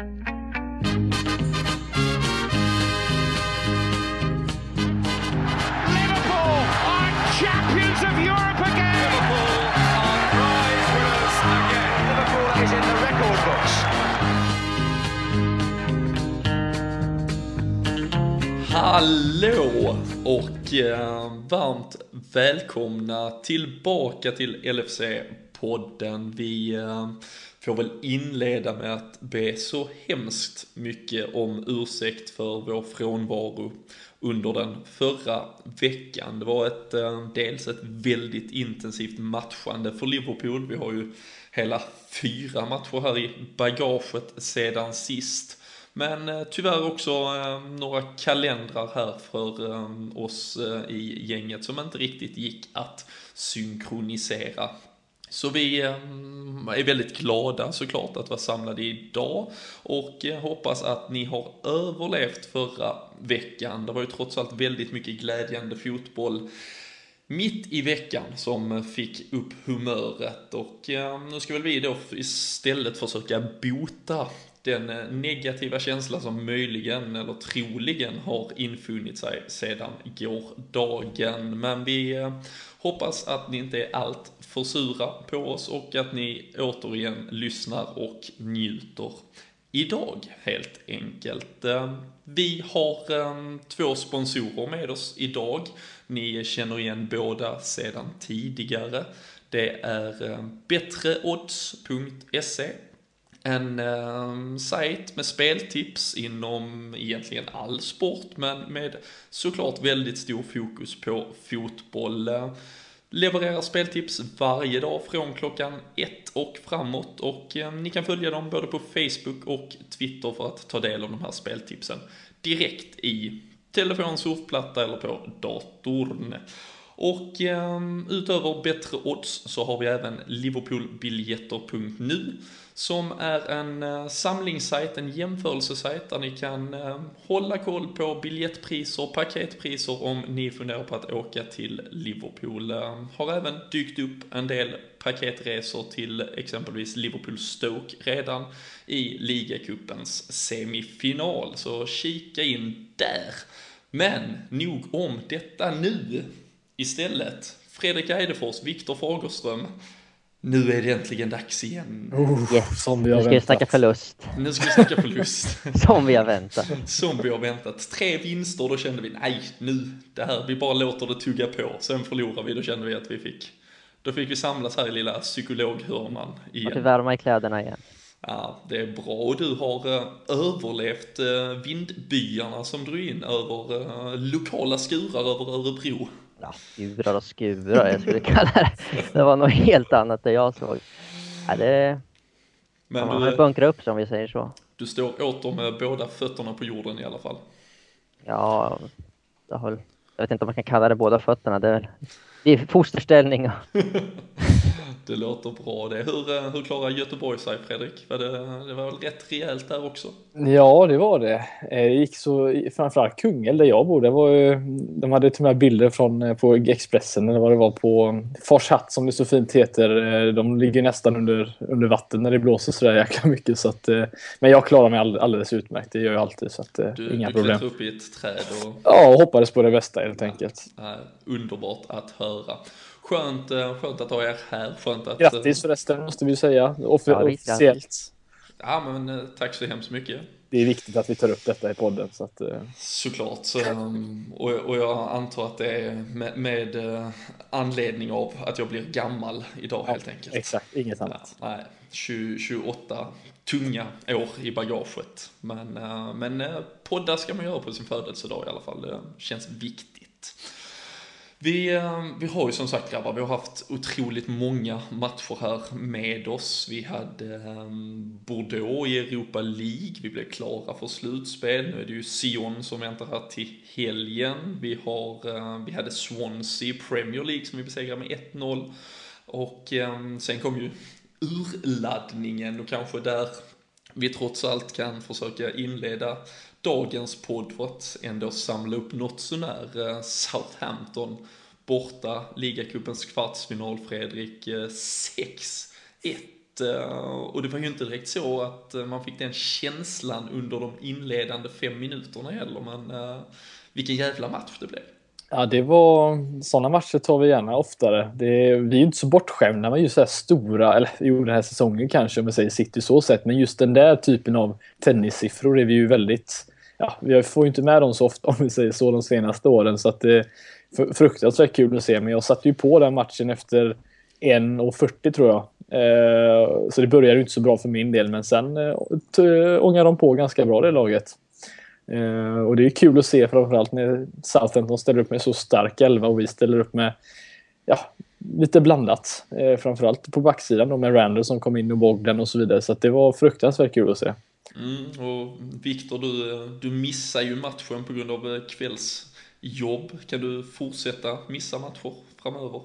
Liverpool are champions of Europe again. Liverpool are prize winners again. Liverpool is in the record books. Hallå och eh, varmt välkomna tillbaka till LFC-podden. Vi eh, får väl inleda med att be så hemskt mycket om ursäkt för vår frånvaro under den förra veckan. Det var ett, eh, dels ett väldigt intensivt matchande för Liverpool. Vi har ju hela fyra matcher här i bagaget sedan sist. Men eh, tyvärr också eh, några kalendrar här för oss i gänget som inte riktigt gick att synkronisera. Så vi eh, är väldigt glada såklart att vara samlade idag och hoppas att ni har överlevt förra veckan. Det var ju trots allt väldigt mycket glädjande fotboll mitt i veckan som fick upp humöret och eh, nu ska väl vi då istället försöka bota den eh, negativa känsla som möjligen eller troligen har infunnit sig sedan gårdagen. Men vi hoppas att ni inte är allt för sura på oss och att ni återigen lyssnar och njuter idag helt enkelt. Eh, vi har ehm, två sponsorer med oss idag. Ni känner igen båda sedan tidigare. Det är ehm, bättreodds.se en eh, sajt med speltips inom egentligen all sport men med såklart väldigt stor fokus på fotboll. Levererar speltips varje dag från klockan ett och framåt och eh, ni kan följa dem både på Facebook och Twitter för att ta del av de här speltipsen direkt i telefon, surfplatta eller på datorn. Och eh, utöver bättre odds så har vi även liverpoolbiljetter.nu som är en eh, samlingssajt, en jämförelsesajt där ni kan eh, hålla koll på biljettpriser, paketpriser om ni funderar på att åka till Liverpool. Eh, har även dykt upp en del paketresor till exempelvis Liverpool Stoke redan i ligacupens semifinal, så kika in där. Men nog om detta nu. Istället, Fredrik Eidefors, Viktor Fagerström. Nu är det äntligen dags igen. Yes. Som vi Nu har ska vi snacka väntat. förlust, Nu ska vi snacka förlust. som vi har väntat. Som vi har väntat. Tre vinster, då kände vi nej, nu, det här, vi bara låter det tugga på. Sen förlorar vi, då kände vi att vi fick, då fick vi samlas här i lilla psykologhörnan Vart vi igen. varma i kläderna igen. Ja, det är bra. Och du har eh, överlevt eh, vindbyarna som drog in över eh, lokala skurar över Örebro. Ja, skurar och skurar, jag skulle kalla det. Det var något helt annat det jag såg. Ja, det, Men man du, har bunkrat upp sig om vi säger så. du står åter med båda fötterna på jorden i alla fall. Ja, jag vet inte om man kan kalla det båda fötterna. Det är, väl- det är fosterställning. Det låter bra det. Hur, eh, hur klarar Göteborg sig Fredrik? Var det, det var väl rätt rejält där också? Ja, det var det. Eh, Det gick så framförallt Kungälv där jag bor. Det var ju, de hade till och med bilder från eh, på Expressen eller vad det var på Fors hatt som det så fint heter. De ligger nästan under, under vatten när det blåser så där jäkla mycket. Så att, men jag klarar mig all- alldeles utmärkt. Det gör jag alltid så att Du, inga du problem. klättrar upp i ett träd och Ja, och hoppades på det bästa helt enkelt. äh, underbart att höra. Skönt, eh, skönt att ha er här. Skönt att... Grattis förresten måste vi säga. Offi- Ja, officiellt. Ja men eh, tack så hemskt mycket. Det är viktigt att vi tar upp detta i podden. Så att, eh, Såklart. Så, um, och, och jag antar att det är med, med anledning av att jag blir gammal idag helt enkelt. exakt, inget Ja, annat. nej, 20, 28 tunga år i bagaget. Men, men poddar ska man göra på sin födelsedag i alla fall. Det känns viktigt. Vi, ehm, vi har ju som sagt grabbar, vi har haft otroligt många matcher här med oss. Vi hade ehm, Bordeaux i Europa League, vi blev klara för slutspel. Nu är det ju Sion som väntar här till helgen. Vi, har, ehm, vi hade Swansea i Premier League som vi besegrade med 1-0. Och sen kom ju urladdningen och kanske där vi trots allt kan försöka inleda dagens podd för att ändå samla upp något sånär. Eh, Southampton borta, ligacupens kvartsfinal Fredrik, eh, 6-1 eh, och det var ju inte direkt så att man fick den känslan under de inledande fem minuterna heller, men vilken jävla match det blev. Ja, det var sådana matcher tar vi gärna oftare. Det vi är ju inte så bortskämda med just så här stora, eller jo den här säsongen kanske om vi säger City så sett, men just den där typen av tennissiffror är vi ju väldigt, ja vi får ju inte med dem så ofta om vi säger så de senaste åren så att det är fruktansvärt kul att se. Men jag satte ju på den matchen efter 1.40 tror jag. Eh, så det började ju inte så bra för min del men sen eh, ångade de på ganska bra det laget. Eh, och det är kul att se framförallt när Southampton ställer upp med så stark elva och vi ställer upp med ja, lite blandat. Eh, framförallt på backsidan då med Randall som kom in och Bogdan och så vidare. Så det var fruktansvärt kul att se. Mm, och Viktor, du, du missar ju matchen på grund av eh, kvällsjobb. Kan du fortsätta missa matcher framöver?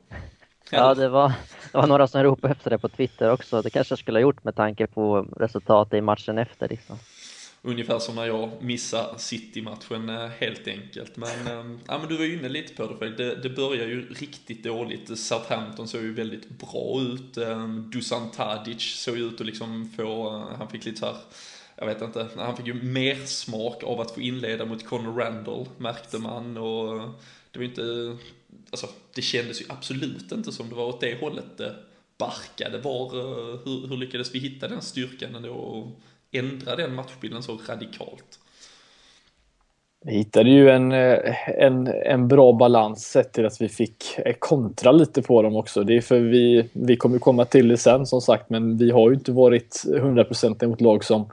ja, det var, det var några som ropade efter det på Twitter också. Det kanske jag skulle ha gjort med tanke på resultatet i matchen efter. Liksom. Ungefär som när jag missade City-matchen eh, helt enkelt. Men, eh, ja, men du var ju inne lite på det, det, det börjar ju riktigt dåligt. Southampton såg ju väldigt bra ut. Eh, Dusan Tadic såg ju ut att liksom få, han fick lite så här jag vet inte, han fick ju mer smak av att få inleda mot Conor Randall märkte man och det var inte, alltså det kändes ju absolut inte som det var åt det hållet det barkade. Var, hur, hur lyckades vi hitta den styrkan ändå? Ändra den matchbilden så radikalt? Vi hittade ju en, eh, en, en bra balans sett till att vi fick eh, kontra lite på dem också. Det är för vi, vi kommer komma till det sen som sagt, men vi har ju inte varit 100% mot lag som,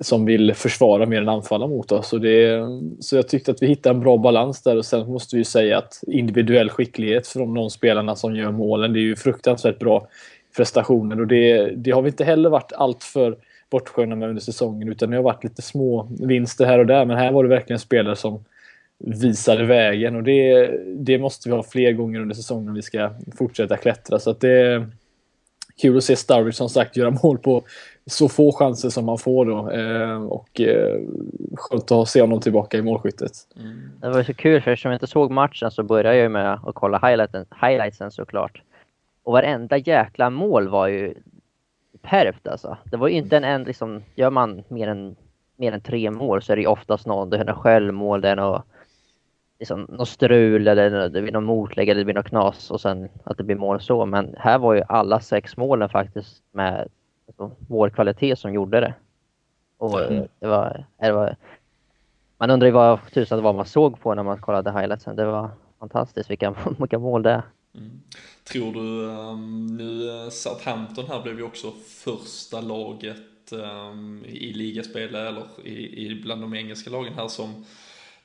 som vill försvara mer än anfalla mot oss. Så, det, så jag tyckte att vi hittade en bra balans där och sen måste vi ju säga att individuell skicklighet från de spelarna som gör målen, det är ju fruktansvärt bra prestationer och det, det har vi inte heller varit allt för bortskämda med under säsongen utan det har varit lite små vinster här och där men här var det verkligen spelare som visade vägen och det, det måste vi ha fler gånger under säsongen om vi ska fortsätta klättra så att det är kul att se Sturridge som sagt göra mål på så få chanser som man får då eh, och eh, skönt att se honom tillbaka i målskyttet. Mm. Det var så kul för eftersom jag inte såg matchen så började jag med att kolla highlighten, highlightsen såklart. Och varenda jäkla mål var ju perfekt alltså. Det var ju inte en, en liksom, gör man mer än, mer än tre mål så är det ju oftast någon, det är något självmål, det är något, liksom, något strul eller det blir något motlägg eller det blir något knas och sen att det blir mål så. Men här var ju alla sex målen faktiskt med alltså, vår kvalitet som gjorde det. Och mm. det, var, det var, man undrar ju vad tusan det var man såg på när man kollade highlightsen. Det var fantastiskt vilka, vilka mål det är. Mm. Tror du, ehm, nu eh, Southampton här blev ju också första laget ehm, i ligaspel eller i, i bland de engelska lagen här som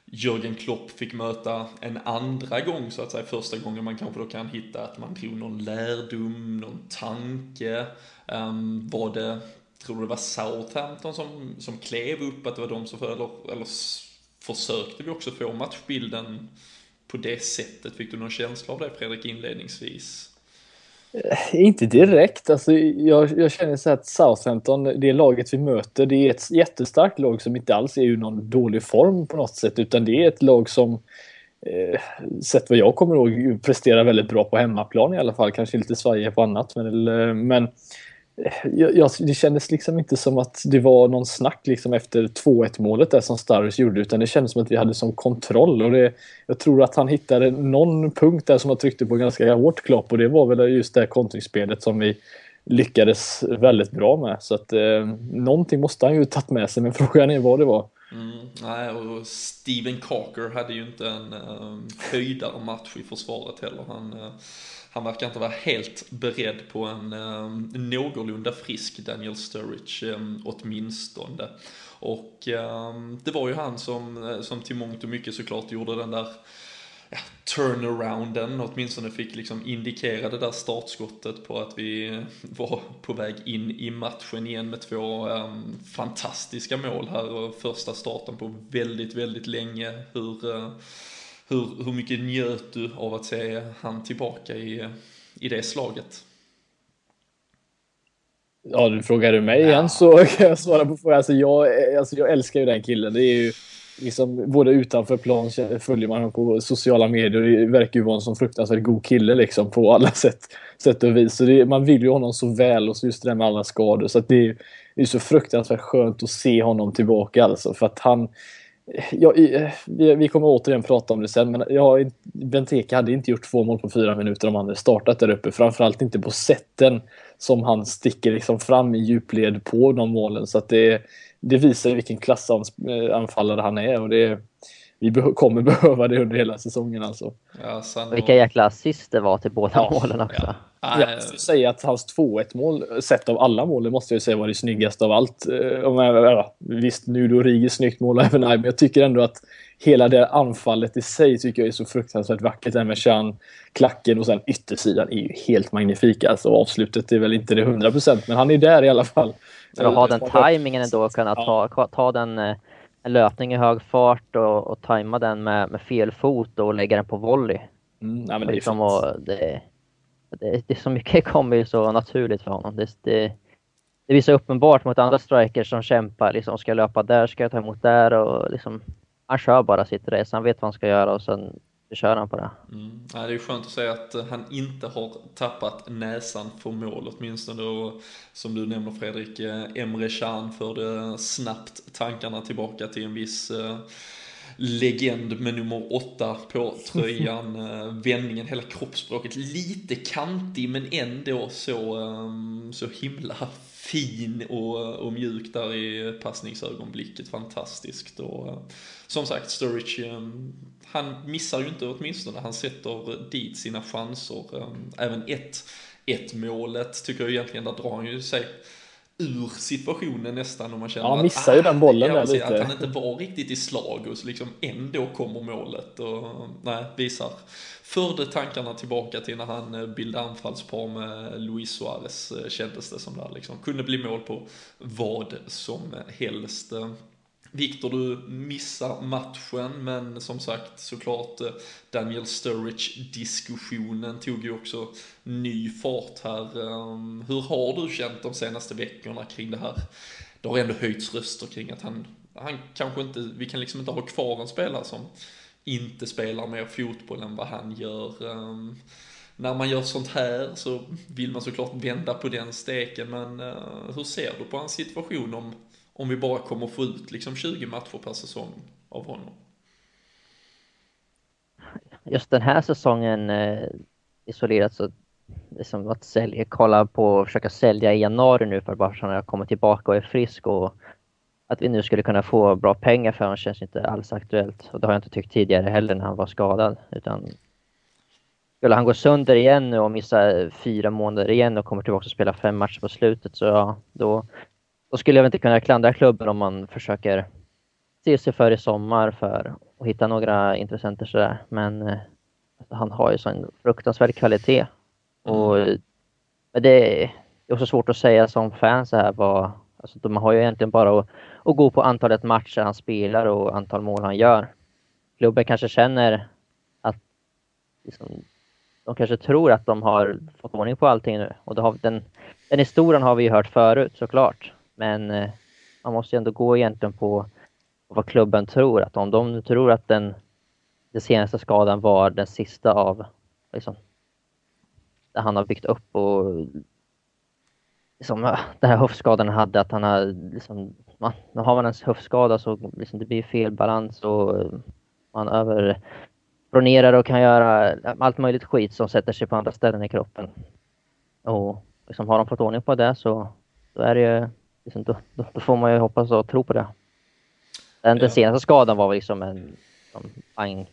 Jörgen Klopp fick möta en andra gång så att säga, första gången man kanske då kan hitta att man drog någon lärdom, någon tanke. Um, var det, tror du det var Southampton som, som klev upp, att det var de som, eller, eller försökte vi också få matchbilden på det sättet? Fick du någon känsla av det Fredrik inledningsvis? Eh, inte direkt. Alltså, jag, jag känner så att Southampton, det laget vi möter, det är ett jättestarkt lag som inte alls är i någon dålig form på något sätt, utan det är ett lag som eh, sett vad jag kommer ihåg presterar väldigt bra på hemmaplan i alla fall. Kanske lite svajiga på annat. Men, eh, men jag, det kändes liksom inte som att det var någon snack liksom efter 2-1 målet där som Starris gjorde utan det kändes som att vi hade som kontroll och det, jag tror att han hittade någon punkt där som han tryckte på ganska hårt Klopp och det var väl just det kontringsspelet som vi lyckades väldigt bra med så att eh, någonting måste han ju tagit med sig men frågan är vad det var. Mm, nej, och Steven Carker hade ju inte en uh, höjdare match i försvaret heller. Han, uh, han verkar inte vara helt beredd på en eh, någorlunda frisk Daniel Sturridge eh, åtminstone. Och eh, det var ju han som, eh, som till mångt och mycket såklart gjorde den där ja, turnarounden, åtminstone fick liksom indikera det där startskottet på att vi eh, var på väg in i matchen igen med två um, fantastiska mål här och första starten på väldigt, väldigt länge. Hur, uh, hur, hur mycket njöt du av att se han tillbaka i, i det slaget? Ja, du frågar du mig ja. igen så kan jag svara på frågan. Alltså jag, alltså jag älskar ju den killen. Det är ju liksom, både utanför plan följer man honom på sociala medier. Det verkar ju vara en sån fruktansvärt god kille liksom på alla sätt, sätt och vis. Så det, man vill ju honom så väl och så just det där med alla skador. Så det, är, är så fruktansvärt skönt att se honom tillbaka alltså. För att han, Ja, vi kommer återigen prata om det sen, men ja, Benteke hade inte gjort två mål på fyra minuter om han hade startat där uppe. Framförallt inte på sätten som han sticker liksom fram i djupled på de målen. Så att det, det visar vilken klassanfallare han är och det, vi be kommer behöva det under hela säsongen alltså. Ja, Vilka jäkla assist det var till båda ja, målen också. Ja. Jag måste säga att hans 2-1 mål, sett av alla mål, måste jag säga var det snyggaste av allt. Eh, visst, nu då Rigi snyggt mål även men jag tycker ändå att hela det anfallet i sig tycker jag är så fruktansvärt vackert. Det med Chan, klacken och sen yttersidan är ju helt magnifik. Alltså avslutet är väl inte det 100% men han är där i alla fall. För att ha den tajmingen ändå och kunna ta, ta den eh, löpning i hög fart och, och tajma den med, med fel fot och lägga den på volley. Mm, ja, men det, är liksom, och det, det, det är så mycket kommer ju så naturligt för honom. Det, det, det visar uppenbart mot andra strikers som kämpar, liksom ska löpa där, ska jag ta emot där och liksom han kör bara sitt race, han vet vad han ska göra och sen kör han på det. Mm. Ja, det är skönt att säga att han inte har tappat näsan för mål åtminstone och som du nämner Fredrik, eh, Emre Can förde snabbt tankarna tillbaka till en viss uh, legend med nummer åtta på tröjan. Eh, vändningen, hela kroppsspråket, lite kantig men ändå så, ehm, så himla fin och, och mjuk där i passningsögonblicket. Fantastiskt. Och eh, som sagt, Sturridge, ehm, han missar ju inte åtminstone. Han sätter dit sina chanser. Ehm, även ett, ett målet tycker jag egentligen, där drar han ju sig ur situationen nästan om man känner ja, missar att, ju den bollen där lite. Att han inte var riktigt i slag och så liksom ändå kommer målet och nej, visar. Förde tankarna tillbaka till när han eh, bildade anfallspar med Luis Suarez eh, kändes det som där liksom. Kunde bli mål på vad som helst. Viktor, du missar matchen, men som sagt såklart eh, Daniel Sturridge-diskussionen tog ju också ny fart här. Ehm, hur har du känt de senaste veckorna kring det här? Det har ändå höjts röster kring att han, han kanske inte, vi kan liksom inte ha kvar en spelare som inte spelar mer fotboll än vad han gör. Ehm, när man gör sånt här så vill man såklart vända på den steken, men eh, hur ser du på hans situation om om vi bara kommer få ut liksom 20 matcher per säsong av honom. Just den här säsongen eh, isolerat så liksom att sälja, kolla på och försöka sälja i januari nu för att bara så jag kommer tillbaka och är frisk och att vi nu skulle kunna få bra pengar för honom känns inte alls aktuellt. Och det har jag inte tyckt tidigare heller när han var skadad. Utan skulle han gå sönder igen nu och missa fyra månader igen och kommer tillbaka och spela fem matcher på slutet så ja, då, då skulle jag inte kunna klandra klubben om man försöker se sig för i sommar för att hitta några intressenter sådär. Men eh, han har ju sån fruktansvärd kvalitet. Och mm. det är också svårt att säga som fan så här vad, alltså man har ju egentligen bara att, att gå på antalet matcher han spelar och antal mål han gör. Klubben kanske känner att liksom, de kanske tror att de har fått ordning på allting nu. Och har, den, den historien har vi ju hört förut såklart. Men eh, man måste ju ändå gå egentligen på, vad klubben tror. Att om de tror att den, den senaste skadan var den sista av liksom, det han har byggt upp och liksom, den här höftskadan han hade, att han har liksom, man, har man en höftskada så liksom, det blir fel balans och man överpronerar och kan göra allt möjligt skit som sätter sig på andra ställen i kroppen. Och liksom, har de fått ordning på det så då är det ju liksom, då, då, då, får man ju hoppas och tro på det. Den, den senaste skadan var liksom en bang,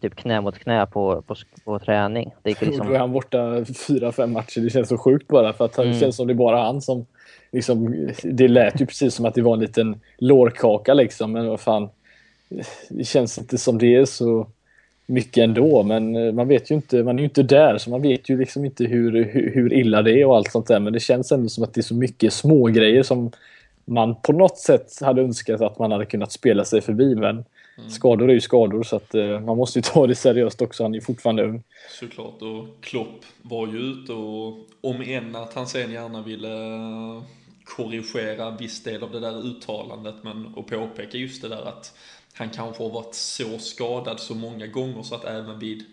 typ knä mot knä på, på, på träning. Det gick liksom... Då är han borta fyra, fem matcher. Det känns så sjukt bara för att mm. det känns som det är bara han som liksom, det lät ju precis som att det var en liten lårkaka liksom, men vad fan. Det känns inte som det är så mycket ändå, men eh, man vet ju inte, man är ju inte där så man vet ju liksom inte hur, hur, hur illa det är och allt sånt där. Men det känns ändå som att det är så mycket små grejer som man på något sätt hade önskat att man hade kunnat spela sig förbi. Men mm. skador är ju skador så att uh, man måste ju ta det seriöst också. Han är fortfarande ung. Såklart och Klopp var ju ute och om än att han sen gärna ville korrigera viss del av det där uttalandet men och påpeka just det där att han kanske har varit så skadad så många gånger så att även vid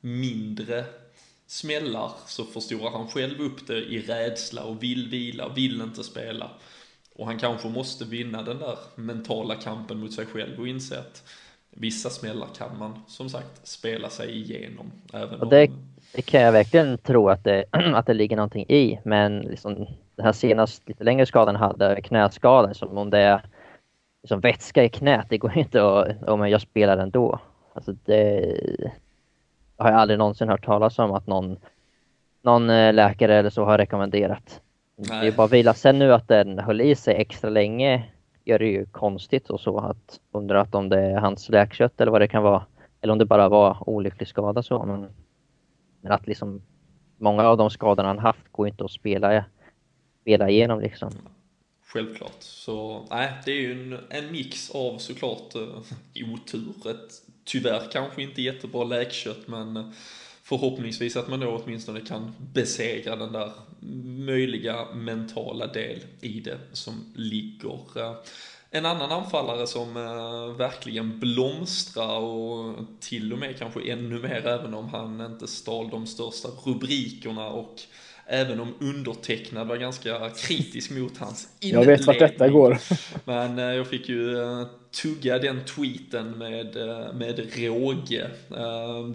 mindre smällar så förstorar han själv upp det i rädsla och vill vila, vill inte spela. Och han kanske måste vinna den där mentala kampen mot sig själv och inse att vissa smällar kan man som sagt spela sig igenom. Även och det, om... det kan jag verkligen tro att det, att det ligger någonting i, men liksom den här senaste lite längre skadan hade, knäskadan, som om det är liksom vätska i knät, det går inte att, om jag spelar ändå. Alltså det har jag aldrig någonsin hört talas om att någon, någon eh, läkare eller så har rekommenderat. Nej. Det är bara vila. Sen nu att den höll i sig extra länge gör det ju konstigt och så att undra om det är hans läkkött eller vad det kan vara. Eller om det bara var olycklig skada så. Men, men att liksom många av de skadorna han haft går inte att spela, spela igenom liksom. Självklart. Så nej, det är ju en, en mix av såklart eh, otur. Ett tyvärr kanske inte jättebra läkkött men eh, förhoppningsvis att man då åtminstone kan besegra den där möjliga mentala del i det som ligger. Eh, en annan anfallare som eh, verkligen blomstrar och till och med kanske ännu mer även om han inte stal de största rubrikerna och Även om undertecknad var ganska kritisk mot hans inledning. Jag vet vart detta går. Men eh, jag fick ju eh, tugga den tweeten med, eh, med råge.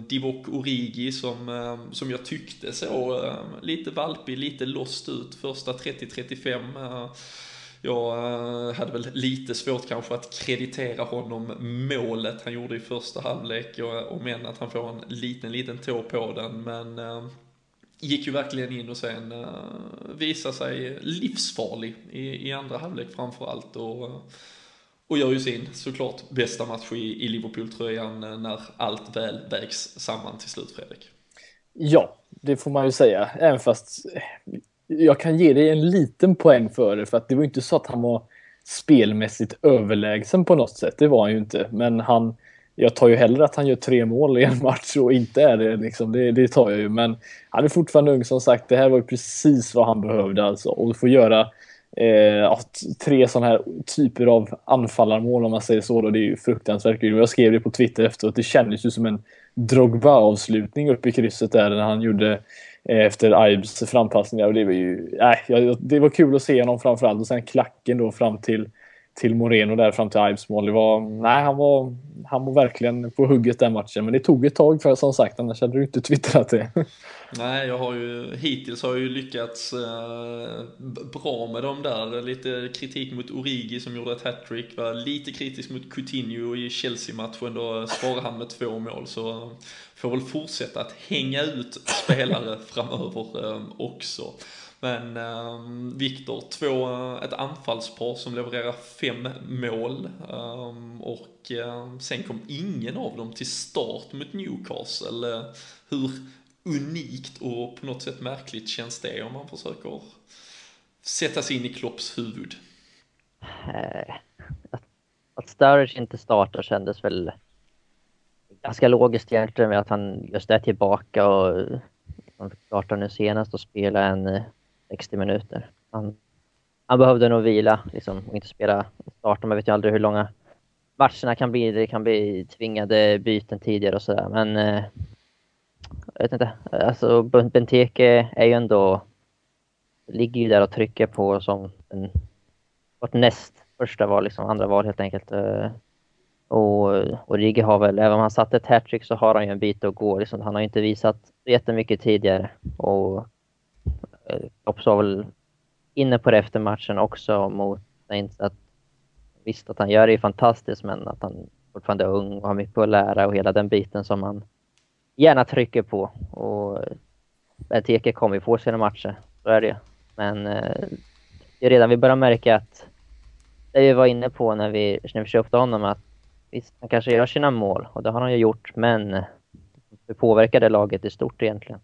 Divok Origi som, som jag tyckte så lite valpig, lite lost ut första 30-35. Jag hade väl lite svårt kanske att kreditera honom målet han gjorde i första halvlek och, och men att han får en liten, liten tå på den. Men gick ju verkligen in och sen uh, visade sig livsfarlig i, i andra halvlek framför allt och, och gör ju sin såklart bästa match i, i Liverpool-tröjan eh, när allt väl vägs samman till slut Fredrik. Ja, det får man ju säga, även fast eh, jag kan ge dig en liten poäng för det för att det var inte så att han var spelmässigt överlägsen på något sätt, det var han ju inte, men han jag tar ju hellre att han gör tre mål i en match och inte är det. Liksom. Det, det tar jag ju. Men han är fortfarande ung som sagt. Det här var ju precis vad han behövde alltså. Och få göra eh, tre sådana här typer av anfallarmål om man säger så. Då, det är ju fruktansvärt kul. Jag skrev det på Twitter efteråt. Det kändes ju som en Drogba-avslutning uppe i krysset där när han gjorde eh, efter Ibes frampassningar. Och det var ju, äh, det var kul att se honom framförallt. Och sen klacken då fram till till Moreno där fram till Ives mål. Det var, nej, han var, han var verkligen på hugget den matchen. Men det tog ett tag för som sagt, annars hade du inte twittrat det. Nej, jag har ju hittills har jag ju lyckats eh, bra med dem där. Lite kritik mot Origi som gjorde ett hattrick. Var lite kritisk mot Coutinho i Chelsea-matchen. Då svarade han med två mål. Så får väl fortsätta att hänga ut spelare framöver eh, också. Men ehm, um, Viktor, två, ett anfallspar som levererar fem mål um, och um, sen kom ingen av dem till start mot Newcastle. Hur unikt och på något sätt märkligt känns det om man försöker sätta sig in i Klopps huvud? Eh, att, att Sturridge inte startar kändes väl ganska logiskt egentligen med att han just är tillbaka och eh, han nu senast och spelar en eh, 60 minuter. Han, han behövde nog vila liksom, och inte spela starta. Man vet ju aldrig hur långa matcherna kan bli. Det kan bli tvingade byten tidigare och sådär. Men eh, jag vet inte. Alltså Benteke är ju ändå ligger ju där och trycker på som en, vårt näst första val, liksom andra val helt enkelt. Eh, och, och Rigge har väl, även om han satte ett hattrick så har han ju en bit att gå. Liksom, han har ju inte visat jättemycket tidigare. Och Eh, Klopp sa väl inne på det efter matchen också mot att visst att han gör det är fantastiskt men att han fortfarande är ung och har mycket att lära och hela den biten som han gärna trycker på. Och eh, Benteke kommer ju få sina matcher, så är det Men eh, det redan vi börjar märka att det vi var inne på när vi, när vi köpte honom att visst, han kanske gör sina mål och det har han ju gjort men hur påverkar det laget i stort egentligen?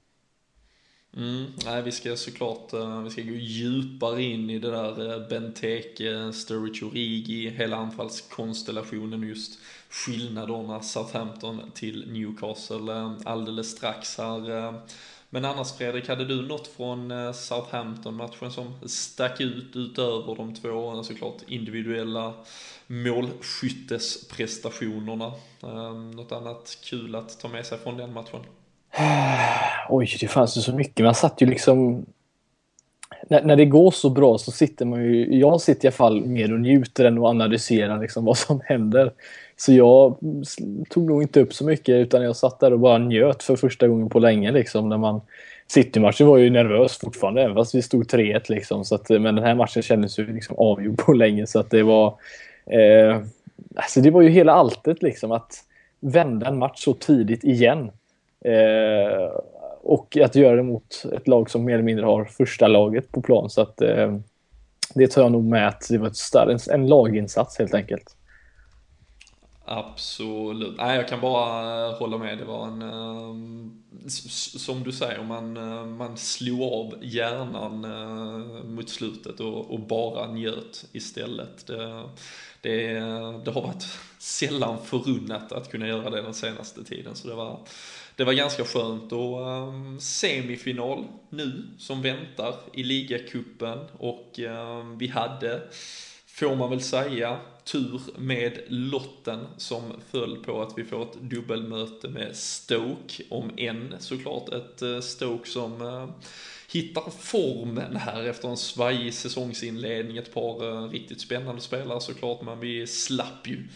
Mm, nej, vi ska såklart eh, vi ska gå djupare in i det där eh, Benteke, Sturridge Origi, hela anfallskonstellationen och just skillnaderna Southampton till Newcastle eh, alldeles strax här. Men annars Fredrik, hade du något från Southampton-matchen som stack ut utöver de två såklart individuella målskyttesprestationerna? Något annat kul att ta med sig från den matchen? Oj, det fanns ju så mycket. Man satt ju liksom... När, när det går så bra så sitter man ju... Jag sitter i alla fall mer och njuter än att analysera liksom vad som händer. Så jag tog nog inte upp så mycket utan jag satt där och bara njöt för första gången på länge. Liksom, när man... City-matchen var ju nervös fortfarande, även fast vi stod 3-1. Liksom, så att, men den här matchen kändes ju liksom avgjord på länge. Så att det var... Eh, alltså det var ju hela alltet liksom att vända en match så tidigt igen. Eh, och att göra det mot ett lag som mer eller mindre har första laget på plan. Så att eh, det tar jag nog med att det var ett större, en, en laginsats helt enkelt. Absolut. Nej, jag kan bara hålla med. Det var en, eh, som du säger, man, eh, man slog av hjärnan eh, mot slutet och, och bara njöt istället. Det, det, det har varit sällan förunnat att kunna göra det den senaste tiden, så det var, det var ganska skönt och um, semifinal nu som väntar i ligacupen och um, vi hade, får man väl säga, tur med lotten som föll på att vi får ett dubbelmöte med Stoke, om än såklart ett uh, Stoke som uh, hittar formen här efter en svajig säsongsinledning, ett par uh, riktigt spännande spelare såklart, men vi slapp ju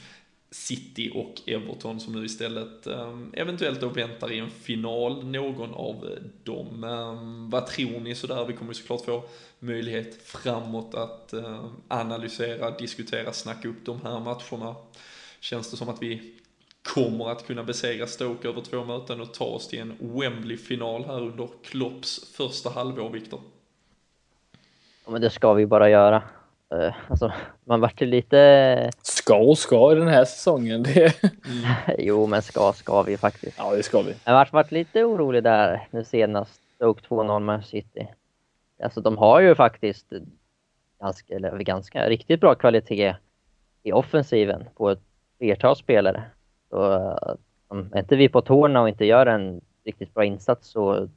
City och Everton som nu istället ehm, eventuellt då väntar i en final, någon av dem. Ehm, vad tror ni sådär? Vi kommer ju såklart få möjlighet framåt att ehm, analysera, diskutera, snacka upp de här matcherna. Känns det som att vi kommer att kunna besegra Stoke över två möten och ta oss till en Wembley-final här under Klopps första halvår, Viktor? Ja, men det ska vi bara göra. Uh, alltså, man vart ju lite... Ska och ska i den här säsongen. Det... Jo, men ska ska vi faktiskt. Ja, det ska vi. Jag vart, varit lite orolig där nu senast. Stoke 2-0 med City. Alltså de har ju faktiskt ganska, eller ganska, riktigt bra kvalitet i offensiven på ett flertal spelare. Så om inte vi på tårna och inte gör en riktigt bra insats så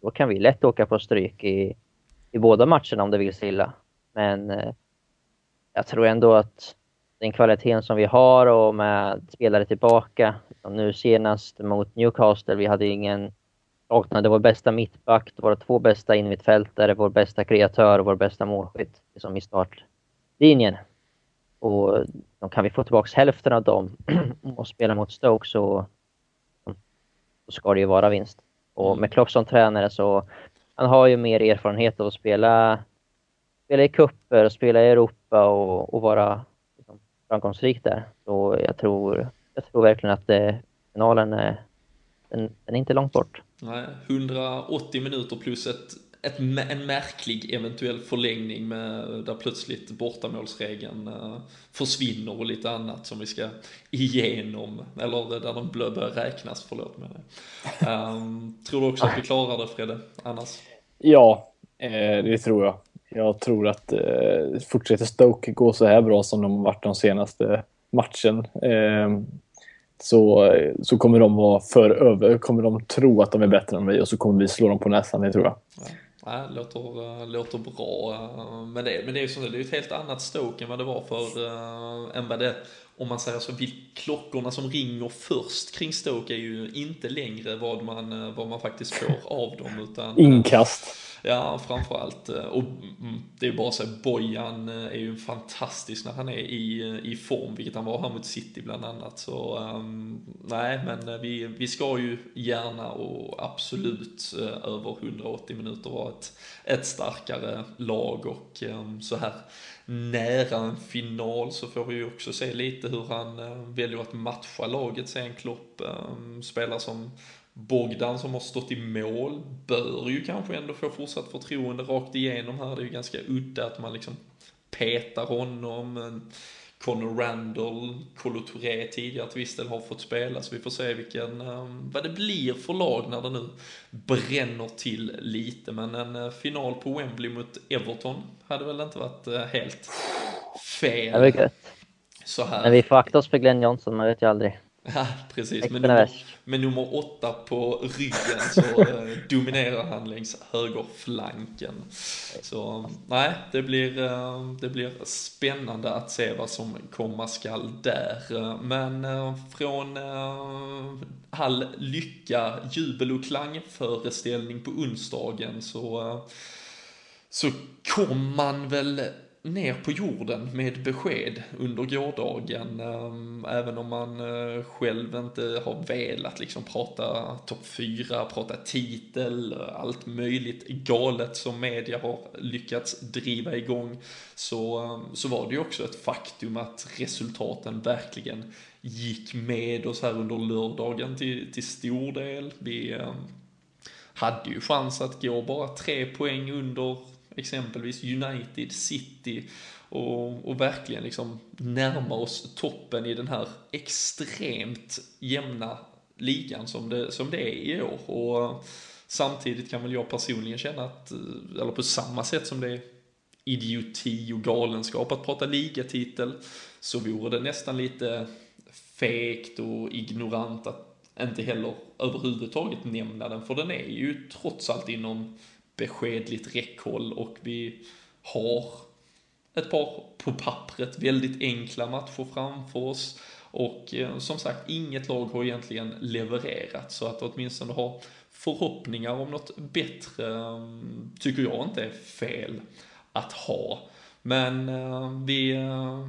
då kan vi lätt åka på stryk i, i båda matcherna om det vill sig illa. Men eh, jag tror ändå att den kvaliteten som vi har och med spelare tillbaka, liksom nu senast mot Newcastle, vi hade ingen saknade vår bästa mittback, våra två bästa innermittfältare, vår bästa kreatör och vår bästa målskytt liksom i startlinjen. Och då kan vi få tillbaka hälften av dem och spela mot Stoke så, så ska det ju vara vinst. Och med Klopp som tränare så han har ju mer erfarenhet av att spela spela i kupper och spela i Europa och, och vara liksom, framgångsrik där. Så jag tror, jag tror verkligen att det, eh, finalen är, den, den, är inte långt bort. Nej, 180 minuter plus ett, ett, en märklig eventuell förlängning med, där plötsligt bortamålsregeln uh, försvinner och lite annat som vi ska igenom, eller där de börjar räknas, förlåt det. Um, tror du också att vi klarar det Fredde, annars? Ja, eh, det tror jag. Jag tror att eh, fortsätter Stoke gå så här bra som de har varit de senaste matchen eh, så, så kommer de vara för över, kommer de tro att de är bättre än vi och så kommer vi slå dem på näsan, det tror jag. Ja. Ja, låter, eh, låter bra. Eh, men det, men det är ju det är ett helt annat Stoke än vad det var för, äh, än vad det, om man säger så, klockorna som ringer först kring Stoke är ju inte längre vad man, vad man faktiskt får av dem. Utan, Inkast. Ja, framförallt. Eh, och mm, det är bara så att Bojan eh, är ju fantastisk när han är i, eh, i form, vilket han var här mot City bland annat. Så um, nej, men vi, vi ska ju gärna och absolut över 180 minuter vara ett, ett starkare lag och um, så här nära en final så får vi ju också se lite hur han eh, väljer att matcha laget sen Klopp eh, spelar som Bogdan som har stått i mål bör ju kanske ändå få fortsatt förtroende rakt igenom här. Det är ju ganska udda att man liksom petar honom. Conor Randall, Colo Touré tidigare till viss del har fått spela, så vi får se vilken, um, vad det blir för lag när det nu bränner till lite. Men en uh, final på Wembley mot Everton hade väl inte varit uh, helt fel. Det var gött. Så här. Men vi får akta oss för Glenn Johnson, man vet ju aldrig. Ja, precis. Extra Med nummer, med nummer åtta på ryggen så eh, dominerar han längs högerflanken. Så nej, det blir, eh, det blir spännande att se vad som komma skall där. Men eh, från all lycka, jubel och klangföreställning på onsdagen så så kom man väl ner på jorden med besked under gårdagen. Eh, även om man eh, själv inte har velat liksom prata topp 4, prata titel, allt möjligt galet som media har lyckats driva igång. Så, eh, så var det ju också ett faktum att resultaten verkligen gick med oss här under lördagen till, till stor del. Vi hade ju chans att gå bara tre poäng under exempelvis United City och, och verkligen liksom närma oss toppen i den här extremt jämna ligan som det, som det är i år. Och eh, samtidigt kan väl jag personligen känna att, eh, eller på samma sätt som det är idioti och galenskap att prata ligatitel, så vore det nästan lite fegt och ignorant att inte heller överhuvudtaget nämna den, för den är ju trots allt inom beskedligt räckhåll och vi har ett par på pappret väldigt enkla matcher framför oss och eh, som sagt inget lag har egentligen levererat så att åtminstone ha förhoppningar om något bättre eh, tycker jag inte är fel att ha. Men eh, vi, eh,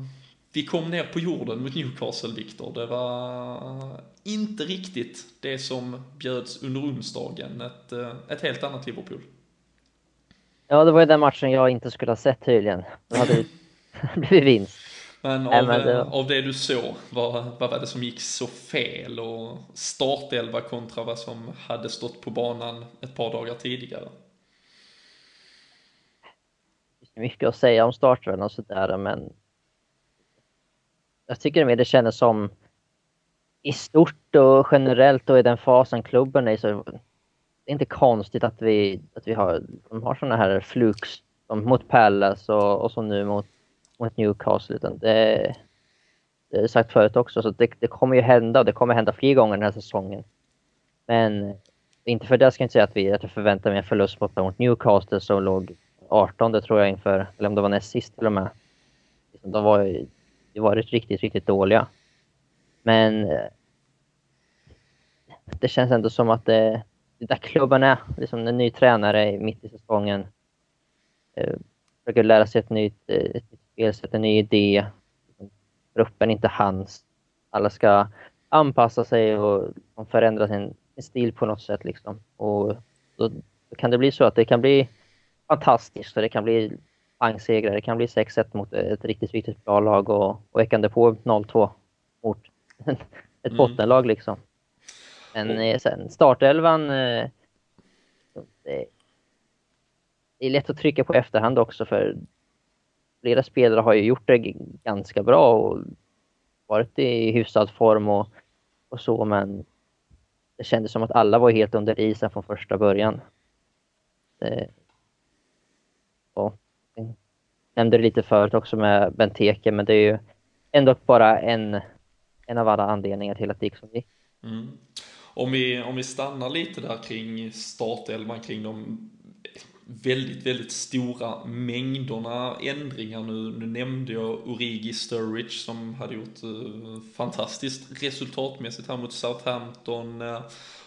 vi kom ner på jorden mot Newcastle, Victor. Det var inte riktigt det som bjöds under onsdagen. Ett, eh, ett helt annat Liverpool. Ja, det var ju den matchen jag inte skulle ha sett tydligen. Då hade det blivit vinst. Men av, Nej, men det- eh, av det du såg, vad, vad var det som gick så fel? Och startelva kontra vad som hade stått på banan ett par dagar tidigare. Det mycket att säga om startelvan och sådär, men jag tycker mer det kändes som i stort och generellt och i den fasen klubben är så det är inte konstigt att vi, att vi har, de har sådana här flux mot Palace och, och så nu mot, mot Newcastle. Utan det, det är sagt förut också, så det, det kommer ju hända och det kommer hända fler gånger den här säsongen. Men inte för det ska jag inte säga att, vi, att jag förväntar mig en förlust mot, mot Newcastle som låg 18 tror jag inför, eller om det var näst sist till och med. De var ju varit riktigt, riktigt dåliga. Men det känns ändå som att det där klubben är, liksom en ny tränare mitt i säsongen. Eh, försöker lära sig ett nytt, eh, ett nytt spelsätt, en ny idé. Gruppen är inte hans. Alla ska anpassa sig och förändra sin, sin stil på något sätt. Liksom. Och då, då kan det bli så att det kan bli fantastiskt och det kan bli pangsegrar. Det kan bli 6-1 mot ett riktigt, riktigt bra lag och, och därpå 0-2 mot ett Mm. bottenlag liksom. Men eh, sen startelvan, eh, det, är lätt att trycka på efterhand också för flera spelare har ju gjort det ganska bra och varit i hyfsad form och, och så men det kändes som att alla var helt under isen från första början. Det, och, jag nämnde det lite förut också med Benteke men det är ju ändå bara en, en av alla anledningar till att det gick som det gick. Mm. Om, vi, om vi stannar lite där kring startelvan, kring de väldigt, väldigt stora mängderna ändringar nu. Nu nämnde jag Origi Sturridge som hade gjort eh, fantastiskt resultatmässigt här mot Southampton. eh,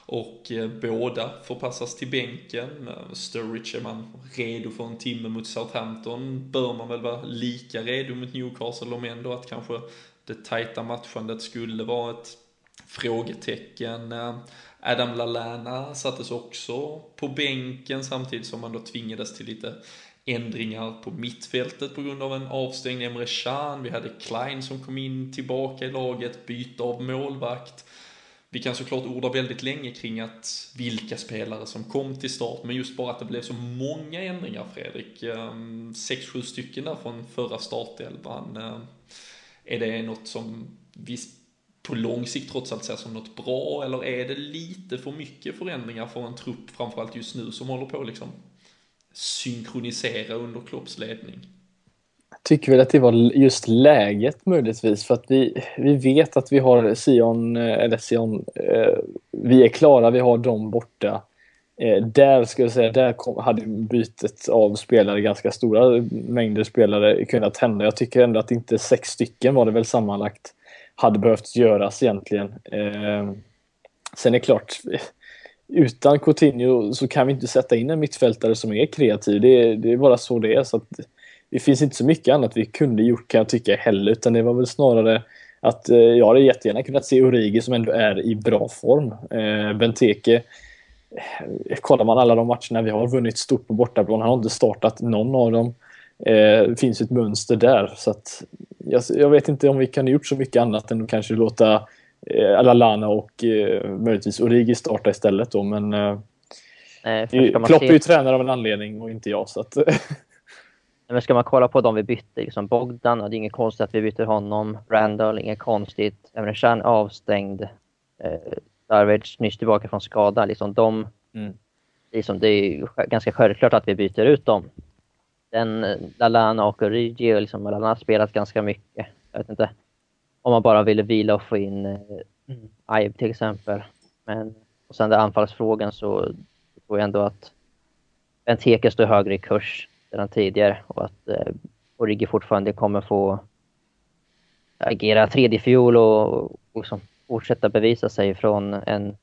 och eh, båda förpassas till bänken. Sturridge är man redo för en timme mot Southampton. Bör man väl vara lika redo mot Newcastle om ändå att kanske det tajta matchandet skulle vara ett frågetecken. Eh, Adam Lallana sattes också på bänken samtidigt som man då tvingades till lite ändringar på mittfältet på grund av en avstängd Emre Can. Vi hade Klein som kom in tillbaka i laget, byte av målvakt. Vi kan såklart orda väldigt länge kring att vilka spelare som kom till start, men just bara att det blev så många ändringar Fredrik. Ehm, Sex, sju stycken där från förra startelvan. Ehm, är det något som vi på lång sikt trots allt ser som något bra, eller är det lite för mycket förändringar för en trupp, framförallt just nu, som håller på att liksom synkronisera under Klopps ledning? tycker väl att det var just läget möjligtvis för att vi, vi vet att vi har Sion, eh, eller Sion, eh, vi är klara, vi har dem borta. Eh, där ska jag säga, där kom, hade bytet av spelare, ganska stora mängder spelare, kunnat hända. Jag tycker ändå att inte sex stycken var det väl sammanlagt hade behövt göras egentligen. Eh, sen är det klart, utan Coutinho så kan vi inte sätta in en mittfältare som är kreativ. Det är, det är bara så det är. Så att, det finns inte så mycket annat vi kunde gjort kan jag tycka heller, utan det var väl snarare att eh, jag hade jättegärna kunnat se Origi som ändå är i bra form. Eh, Benteke, eh, kollar man alla de matcherna vi har vunnit stort på bortaplan, han har inte startat någon av dem. Eh, det finns ett mönster där, så att jag, jag vet inte om vi kan ha gjort så mycket annat än att kanske låta eh, Lalana och eh, möjligtvis Origi starta istället då, men eh, Nej, Klopp är ju tränare av en anledning och inte jag, så att Men ska man kolla på de vi bytte, liksom Bogdan, det är inget konstigt att vi byter honom. Randall, inget konstigt. Emre avstängd. Eh, Darvic nyss tillbaka från skada. Liksom de, Mm. liksom, det är ganska självklart att vi byter ut dem. Den Lalana och Origi, och liksom, Lalana har spelat ganska mycket. Jag vet inte om man bara ville vila och få in eh, Aib till exempel. Men, och sen den anfallsfrågan så tror jag ändå att Benteke står högre i kurs sedan tidigare och att eh, Origi fortfarande kommer få agera tredje fiol och, och liksom fortsätta bevisa sig från en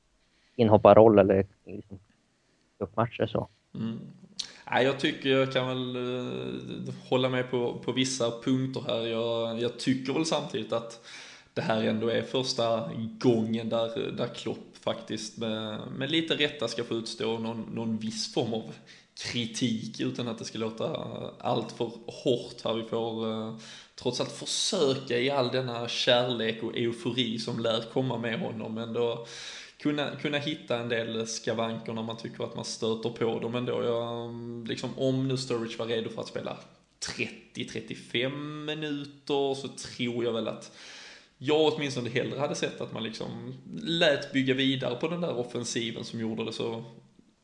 inhopparroll eller liksom, cupmatcher så. Mm. Nej, jag tycker jag kan väl eh, hålla med på, på vissa punkter här. Jag, jag tycker väl samtidigt att det här ändå är första gången där, där Klopp faktiskt med, med lite rätta ska få utstå någon, någon viss form av kritik utan att det ska låta allt för hårt här. Vi får eh, trots allt försöka i all denna kärlek och eufori som lär komma med honom ändå kunna, kunna hitta en del skavanker när man tycker att man stöter på dem ändå. Jag, mm, liksom, om nu Sturridge var redo för att spela 30-35 minuter så tror jag väl att jag åtminstone hellre hade sett att man liksom lät bygga vidare på den där offensiven som gjorde det så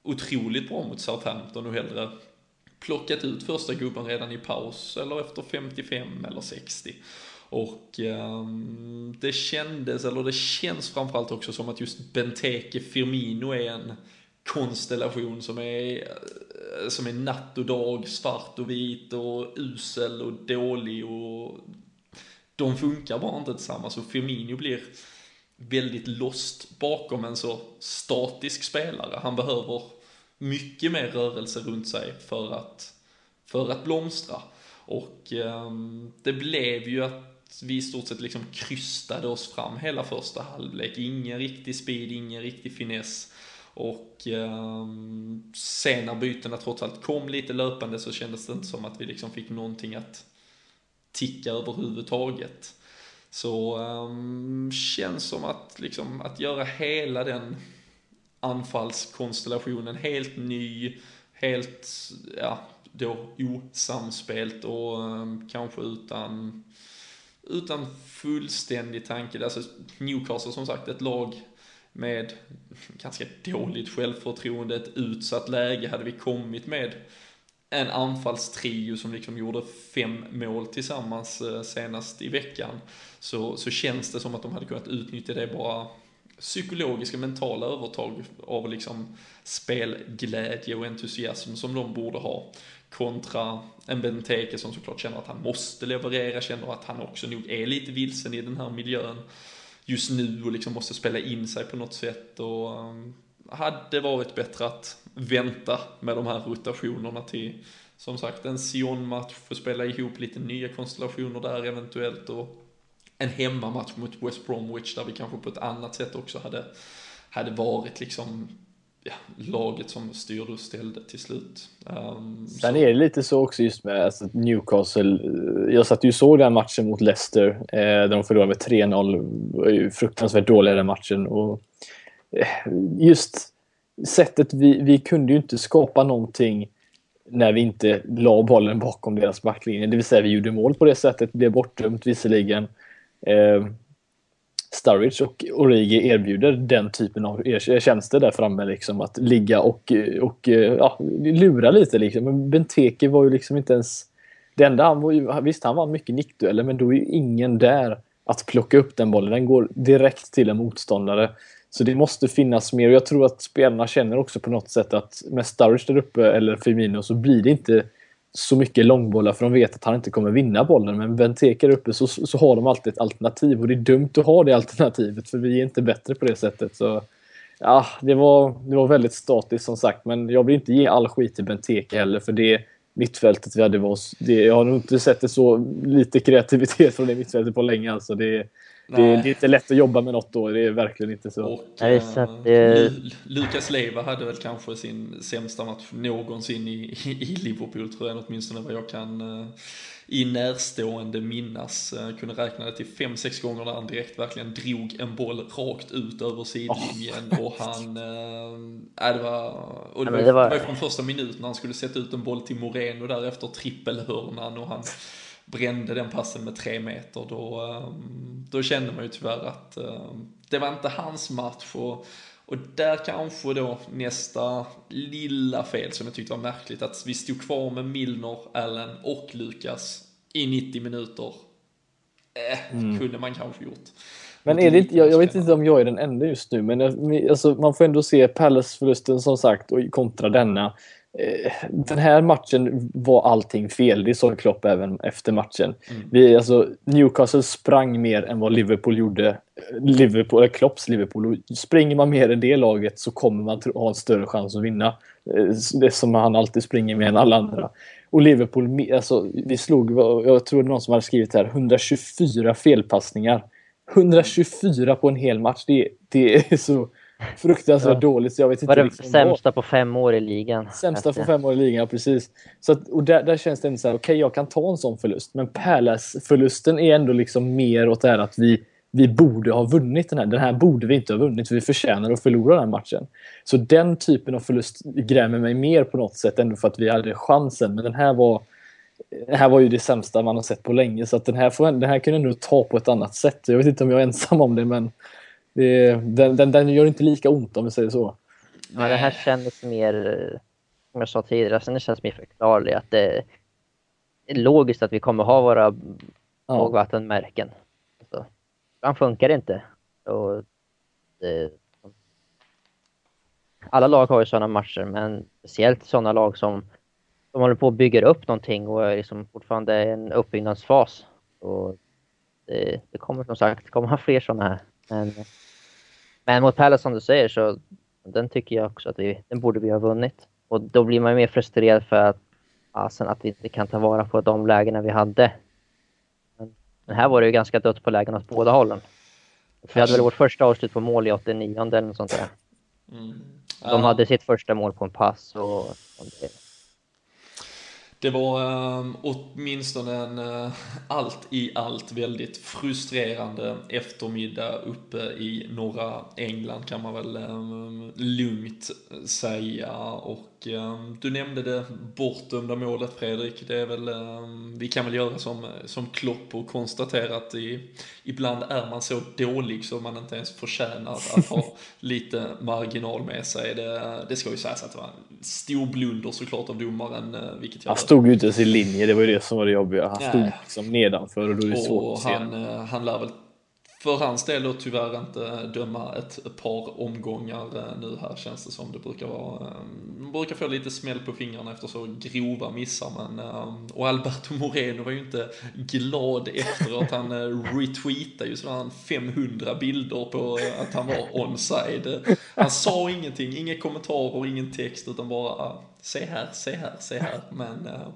otroligt bra mot Southampton och hellre plockat ut första gubben redan i paus eller efter 55 eller 60. Och ehm, det kändes, eller det känns framförallt också som att just Benteke Firmino är en konstellation som är, eh, som är natt och dag, svart och vit och usel och dålig och de funkar bara inte tillsammans och Firmino blir väldigt lost bakom en så statisk spelare. Han behöver mycket mer rörelse runt sig för att, för att blomstra. Och ehm, det blev ju att vi i stort sett liksom krystade oss fram hela första halvlek. Ingen riktig speed, ingen riktig finess. Och eh, sen när bytena trots allt kom lite löpande så kändes det inte som att vi liksom fick någonting att ticka överhuvudtaget. Så eh, känns som att liksom att göra hela den anfallskonstellationen helt ny, helt, ja, då osamspelt och eh, kanske utan, utan fullständig tanke. Alltså Newcastle som sagt ett lag med ganska dåligt självförtroende, ett utsatt läge. Hade vi kommit med en anfallstrio som liksom gjorde fem mål tillsammans eh, senast i veckan så, så känns det som att de hade kunnat utnyttja det bara psykologiska mentala övertag av liksom spelglädje och entusiasm som de borde ha kontra en Benteke som såklart känner att han måste leverera, känner att han också nog är lite vilsen i den här miljön just nu och liksom måste spela in sig på något sätt. Och um, hade varit bättre att vänta med de här rotationerna till som sagt en Sion-match, få spela ihop lite nya konstellationer där eventuellt och en hemmamatch mot West Bromwich där vi kanske på ett annat sätt också hade, hade varit liksom ja, laget som styrde och ställde till slut. Um, Sen så- är det lite så också just med alltså, Newcastle. Jag satt ju och såg den matchen mot Leicester eh, där de förlorade med 3-0. Fruktansvärt dåliga den matchen. Och, eh, just sättet vi, vi kunde ju inte skapa någonting när vi inte la bollen bakom deras backlinje. Det vill säga vi gjorde mål på det sättet, blev bortdömt visserligen. Eh, Sturridge och Origi erbjuder den typen av tjänster där framme. Liksom, att ligga och, och ja, lura lite. Liksom. Men Benteke var ju liksom inte ens Det enda han var ju, visst han vann mycket nickdueller men då är ju ingen där att plocka upp den bollen. Den går direkt till en motståndare. Så det måste finnas mer och jag tror att spelarna känner också på något sätt att med Sturridge där uppe eller Firmino så blir det inte så mycket långbollar för de vet att han inte kommer vinna bollen. Men Benteke uppe så, så har de alltid ett alternativ och det är dumt att ha det alternativet för vi är inte bättre på det sättet. Så ja, det var, det var väldigt statiskt som sagt men jag vill inte ge all skit till Benteke heller för det mittfältet vi hade var... Det, jag har nog inte sett det så lite kreativitet från det mittfältet på länge alltså. Det, det, det, är inte lätt att jobba med något då, det är verkligen inte så. Och, Nej, så att det... Lukas Leiva hade väl kanske sin sämsta match någonsin i, i, Liverpool tror jag, åtminstone vad jag kan uh, i närstående minnas. Uh, kunde räkna det till fem sex gånger när han direkt verkligen drog en boll rakt ut över sidlinjen oh. och han, äh, det var, och det, var, det var, det var från första minuten när han skulle sätta ut en boll till Moreno och därefter trippelhörnan och han brände den passen med tre meter, då, ehm, då kände man ju tyvärr att ehm, det var inte hans match. Och, och där kanske då nästa lilla fel som jag tyckte var märkligt, att vi stod kvar med Milner, Allen och Lukas i 90 minuter. Eh, mm. kunde man kanske gjort. Men är det inte, jag, jag, vet inte om jag är den enda just nu, men alltså, man får ändå se Palace-förlusten som sagt och kontra denna. Eh, den här matchen var allting fel. Det sa Klopp även efter matchen. Mm. Vi, alltså, Newcastle sprang mer än vad Liverpool gjorde. Liverpool, eller Klopps Liverpool. Springer man mer än det laget så kommer man ha en större chans att vinna. Eh, det som han alltid springer mer än alla andra. Och Liverpool, alltså, vi slog, jag tror det var någon som hade skrivit här, 124 felpassningar. 124 på en hel match. Det, det är så fruktansvärt ja. dåligt. Så jag vet inte var det liksom sämsta vad. på fem år i ligan? Sämsta på fem år i ligan, precis. Så att, och där, där känns det ändå så här, okej okay, jag kan ta en sån förlust. Men Palace-förlusten är ändå liksom mer åt det här att vi, vi borde ha vunnit den här. Den här borde vi inte ha vunnit, för vi förtjänar att förlora den matchen. Så den typen av förlust grämer mig mer på något sätt ändå för att vi hade chansen. Men den här var det här var ju det sämsta man har sett på länge så att den här, får, den här kunde ändå ta på ett annat sätt. Jag vet inte om jag är ensam om det men det, den, den, den, gör inte lika ont om vi säger så. Ja, det här kändes mer, som jag sa tidigare, alltså det känns mer förklarligt att det är logiskt att vi kommer ha våra ja. lågvattenmärken. Alltså, han funkar inte. Och det, alla lag har ju sådana matcher, men speciellt sådana lag som de håller på att bygga upp någonting och är liksom fortfarande i en uppbyggnadsfas. Och det, det kommer som sagt det ha fler sådana här. Men men mot Palace som du säger så den tycker jag också att vi, den borde vi ha vunnit. Och då blir man mer frustrerad för att, alltså, att vi inte kan ta vara på de lägena vi hade. Men, men här var det ju ganska dött på lägen åt båda hållen. Vi hade väl vårt första avslut på mål i 89 eller något sånt där. Mm. De hade sitt första mål på en pass och, och det, det var um, åtminstone en uh, allt i allt väldigt frustrerande eftermiddag uppe i norra England kan man väl um, lugnt säga. Och um, du nämnde det bortdömda målet Fredrik. Det är väl, vi kan väl göra som, som Klopp och konstatera att i, ibland är man så dålig så man inte ens förtjänar att ha lite marginal med sig. Det, det ska ju sägas att det var en stor blunder såklart av domaren. Uh, vilket jag stod ju inte ens i linje, det var ju det som var det jobbiga. Han stod liksom nedanför och då är det svårt att se. Han, eh, han lär väl för hans del då tyvärr inte döma ett par omgångar eh, nu här känns det som. Det brukar vara, man brukar få lite smäll på fingrarna efter så grova missar men, ehm, och Alberto Moreno var ju inte glad efteråt. Han eh, retweetade ju sådär 500 bilder på eh, att han var onside. Han sa ingenting, inga kommentarer, ingen text utan bara ah, se här, se här, se här. Men uh,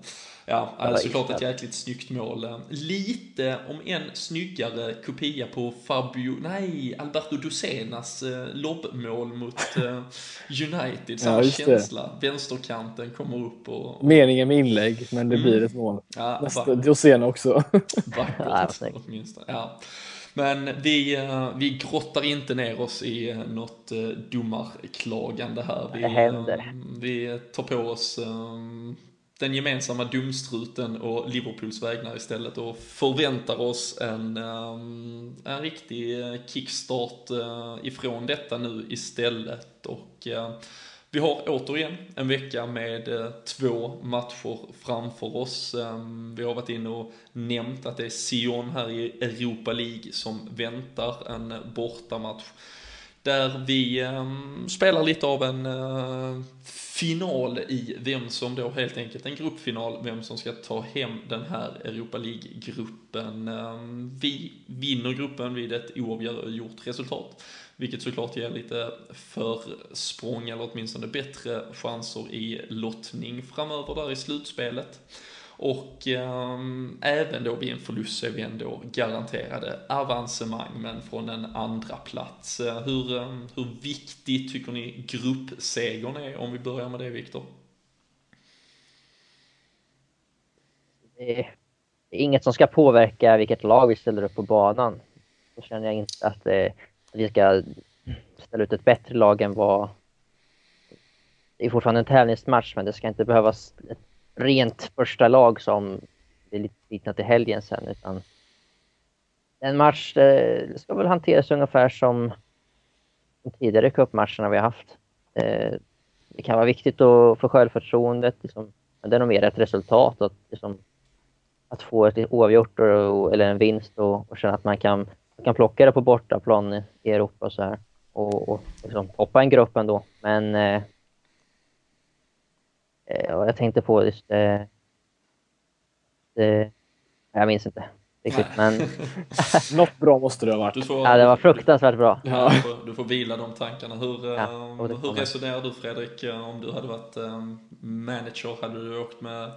Ja, alltså såklart ett jäkligt snyggt mål. Lite, om en snyggare kopia på Fabio, nej, Alberto Dosenas eh, lobbmål mot eh, United. Samma ja, känsla. Vänsterkanten kommer upp och, och... Meningen med inlägg, men det mm. blir ett mål. Ja, Nästa, Dosena också. Vackert, åtminstone. Ja. Men vi, eh, vi grottar inte ner oss i något domarklagande här. Vi, det händer. Vi tar på oss den gemensamma dumstruten och Liverpools vägnar istället och förväntar oss en, ehm, en riktig eh, kickstart eh, ifrån detta nu istället och eh, Vi har återigen en vecka med två matcher framför oss. Ehm, vi har varit inne och nämnt att det är Sion här i Europa League som väntar en bortamatch. Där vi um, spelar lite av en uh, final i vem som då helt enkelt en gruppfinal, vem som ska ta hem den här Europa League-gruppen. Um, vi vinner gruppen vid ett oavgjort resultat. Vilket såklart ger lite försprång eller åtminstone bättre chanser i lottning framöver där i slutspelet. Och um, även då vid en förlust så är vi ändå garanterade avancemang, men från en andra plats. Eh, hur, um, hur viktigt tycker ni gruppsegern är, om vi börjar med det Viktor? Det är inget som ska påverka vilket lag vi ställer upp på banan. Då känner jag inte att eh, vi ska ställa ut ett bättre lag än vad... Det är fortfarande en tävlingsmatch, men det ska inte behövas ett rent första lag som är lite liknat till helgen sen, utan en match eh, ska väl hanteras ungefär som de tidigare cupmatcherna vi har haft. Eh, det kan vara viktigt att få självförtroendet, liksom, men det är nog mer ett resultat. Att, liksom, att få ett oavgjort och, eller en vinst och, och känna att man kan, man kan plocka det på bortaplan i Europa och så här. Och, och liksom, hoppa en grupp ändå. Men Eh, och jag tänkte på just eh, det, jag minns inte riktigt, men... Något bra måste det ha varit. Får, ja, det var fruktansvärt bra. Ja, du, får, du får vila de tankarna. Hur, ja, eh, hur resonerar du Fredrik, om du hade varit manager? Hade du åkt med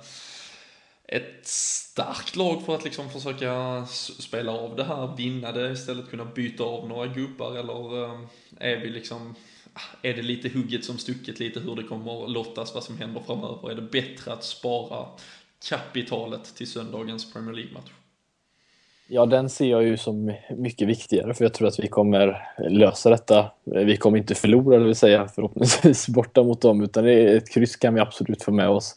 ett starkt lag för att liksom försöka spela av det här, vinna det, istället kunna byta av några gubbar eller är vi liksom Ah, är det lite hugget som stucket lite hur det kommer lottas, vad som händer framöver? Är det bättre att spara kapitalet till söndagens Premier League-match? Ja, den ser jag ju som mycket viktigare för jag tror att vi kommer lösa detta. Vi kommer inte förlora, det vill säga förhoppningsvis borta mot dem, utan ett kryss kan vi absolut få med oss.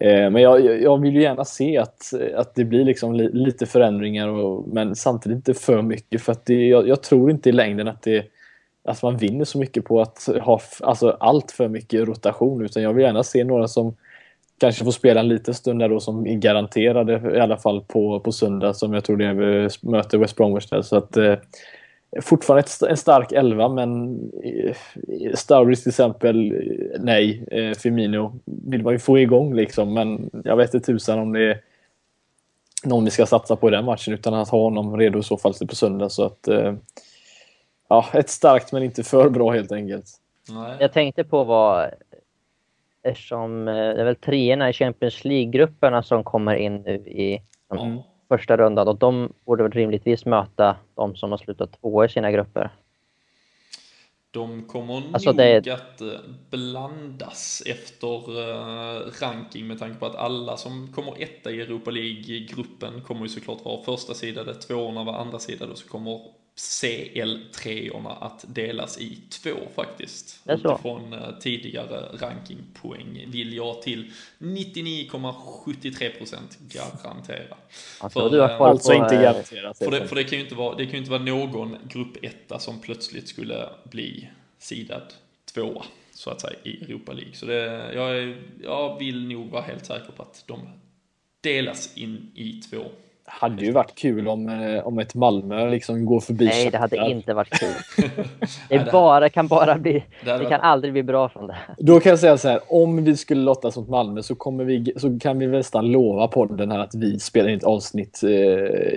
Eh, men jag, jag vill ju gärna se att, att det blir liksom lite förändringar, och, men samtidigt inte för mycket för att det, jag, jag tror inte i längden att det att man vinner så mycket på att ha alltså, allt för mycket rotation utan jag vill gärna se några som kanske får spela en liten stund där då som är garanterade i alla fall på, på söndag som jag tror det möter West Bromwich där. Så att, eh, fortfarande ett, en stark elva men eh, Sturridge till exempel, eh, nej. Eh, Firmino vill man ju få igång liksom men jag vet inte tusan om det är någon vi ska satsa på i den matchen utan att ha honom redo i så fall till på söndag så att eh, ja, ett starkt men inte för bra helt enkelt. Nej. Jag tänkte på vad, eftersom eh, det är väl treorna i Champions League-grupperna som kommer in nu i mm. första rundan och de borde väl rimligtvis möta de som har slutat två i sina grupper. De kommer alltså nog det... att eh, blandas efter uh, ranking med tanke på att alla som kommer etta i Europa League-gruppen kommer ju såklart vara första sidade, tvåorna var andra sidade och så kommer CL3orna att delas i två faktiskt. Utifrån eh, tidigare rankingpoäng vill jag till 99,73% garantera. Alltså, för, du har eh, alltså inte garanterat. För det, för det kan ju inte vara, det kan ju inte vara någon grupp etta som plötsligt skulle bli sidad tvåa så att säga i Europa League. Så det, jag, jag vill nog vara helt säker på att de delas in i två hade ju varit kul om, eh, om ett Malmö liksom går förbi Nej, det hade inte varit kul. Det bara, kan bara bli, det, kan aldrig bli bra från det. Då kan jag säga så här, om vi skulle lottas mot Malmö så, kommer vi, så kan vi nästan lova podden här att vi spelar in ett avsnitt eh,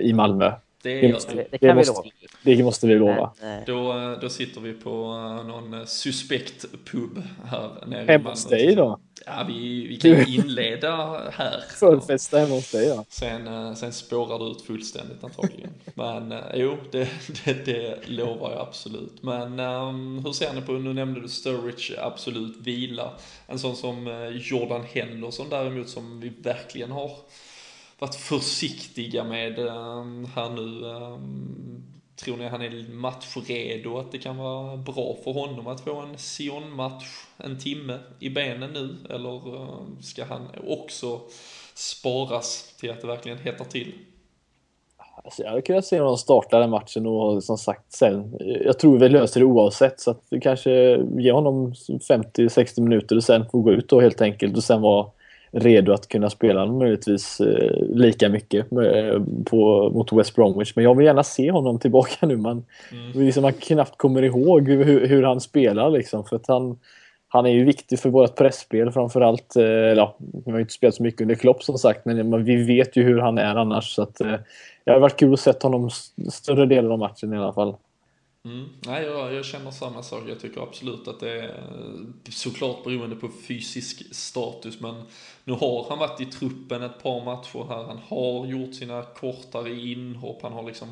i Malmö. Det, det, måste, det, kan vi lova. Det måste vi lova. Men, då, då sitter vi på eh, någon suspekt pub här nere Hemma hos dig då? Ja, vi, vi kan ju inleda här. Förfesta hemma hos dig ja. Sen, eh, sen spårar det ut fullständigt antagligen. Men eh, jo, det, det, det lovar jag absolut. Men um, hur ser ni på, nu nämnde du Sturridge, absolut vila. En sån som Jordan Henderson däremot som vi verkligen har varit försiktiga med ehm, här nu. Ehm, tror ni han är matchredo? Att det kan vara bra för honom att få en Sion-match en timme i benen nu? Eller ehm, ska han också sparas till att det verkligen hettar till? Alltså, jag hade kunnat se honom starta den matchen och som sagt sen. Jag tror vi löser det oavsett så att vi kanske ger honom 50-60 minuter och sen får gå ut då helt enkelt och sen vara redo att kunna spela möjligtvis eh, lika mycket eh, på, mot West Bromwich. Men jag vill gärna se honom tillbaka nu. Man, mm. liksom, man knappt kommer ihåg hur, hur han spelar liksom. För att han, han är ju viktig för vårt pressspel framförallt. Eh, ja, vi har ju inte spelat så mycket under Klopp som sagt, men vi vet ju hur han är annars. Så att, eh, det har varit kul att se honom större delen av matchen i alla fall. Mm. Nej, jag, jag, känner samma sak. Jag tycker absolut att det är eh, såklart beroende på fysisk status, men nu har han varit i truppen ett par matcher här. Han har gjort sina kortare inhopp. Han har liksom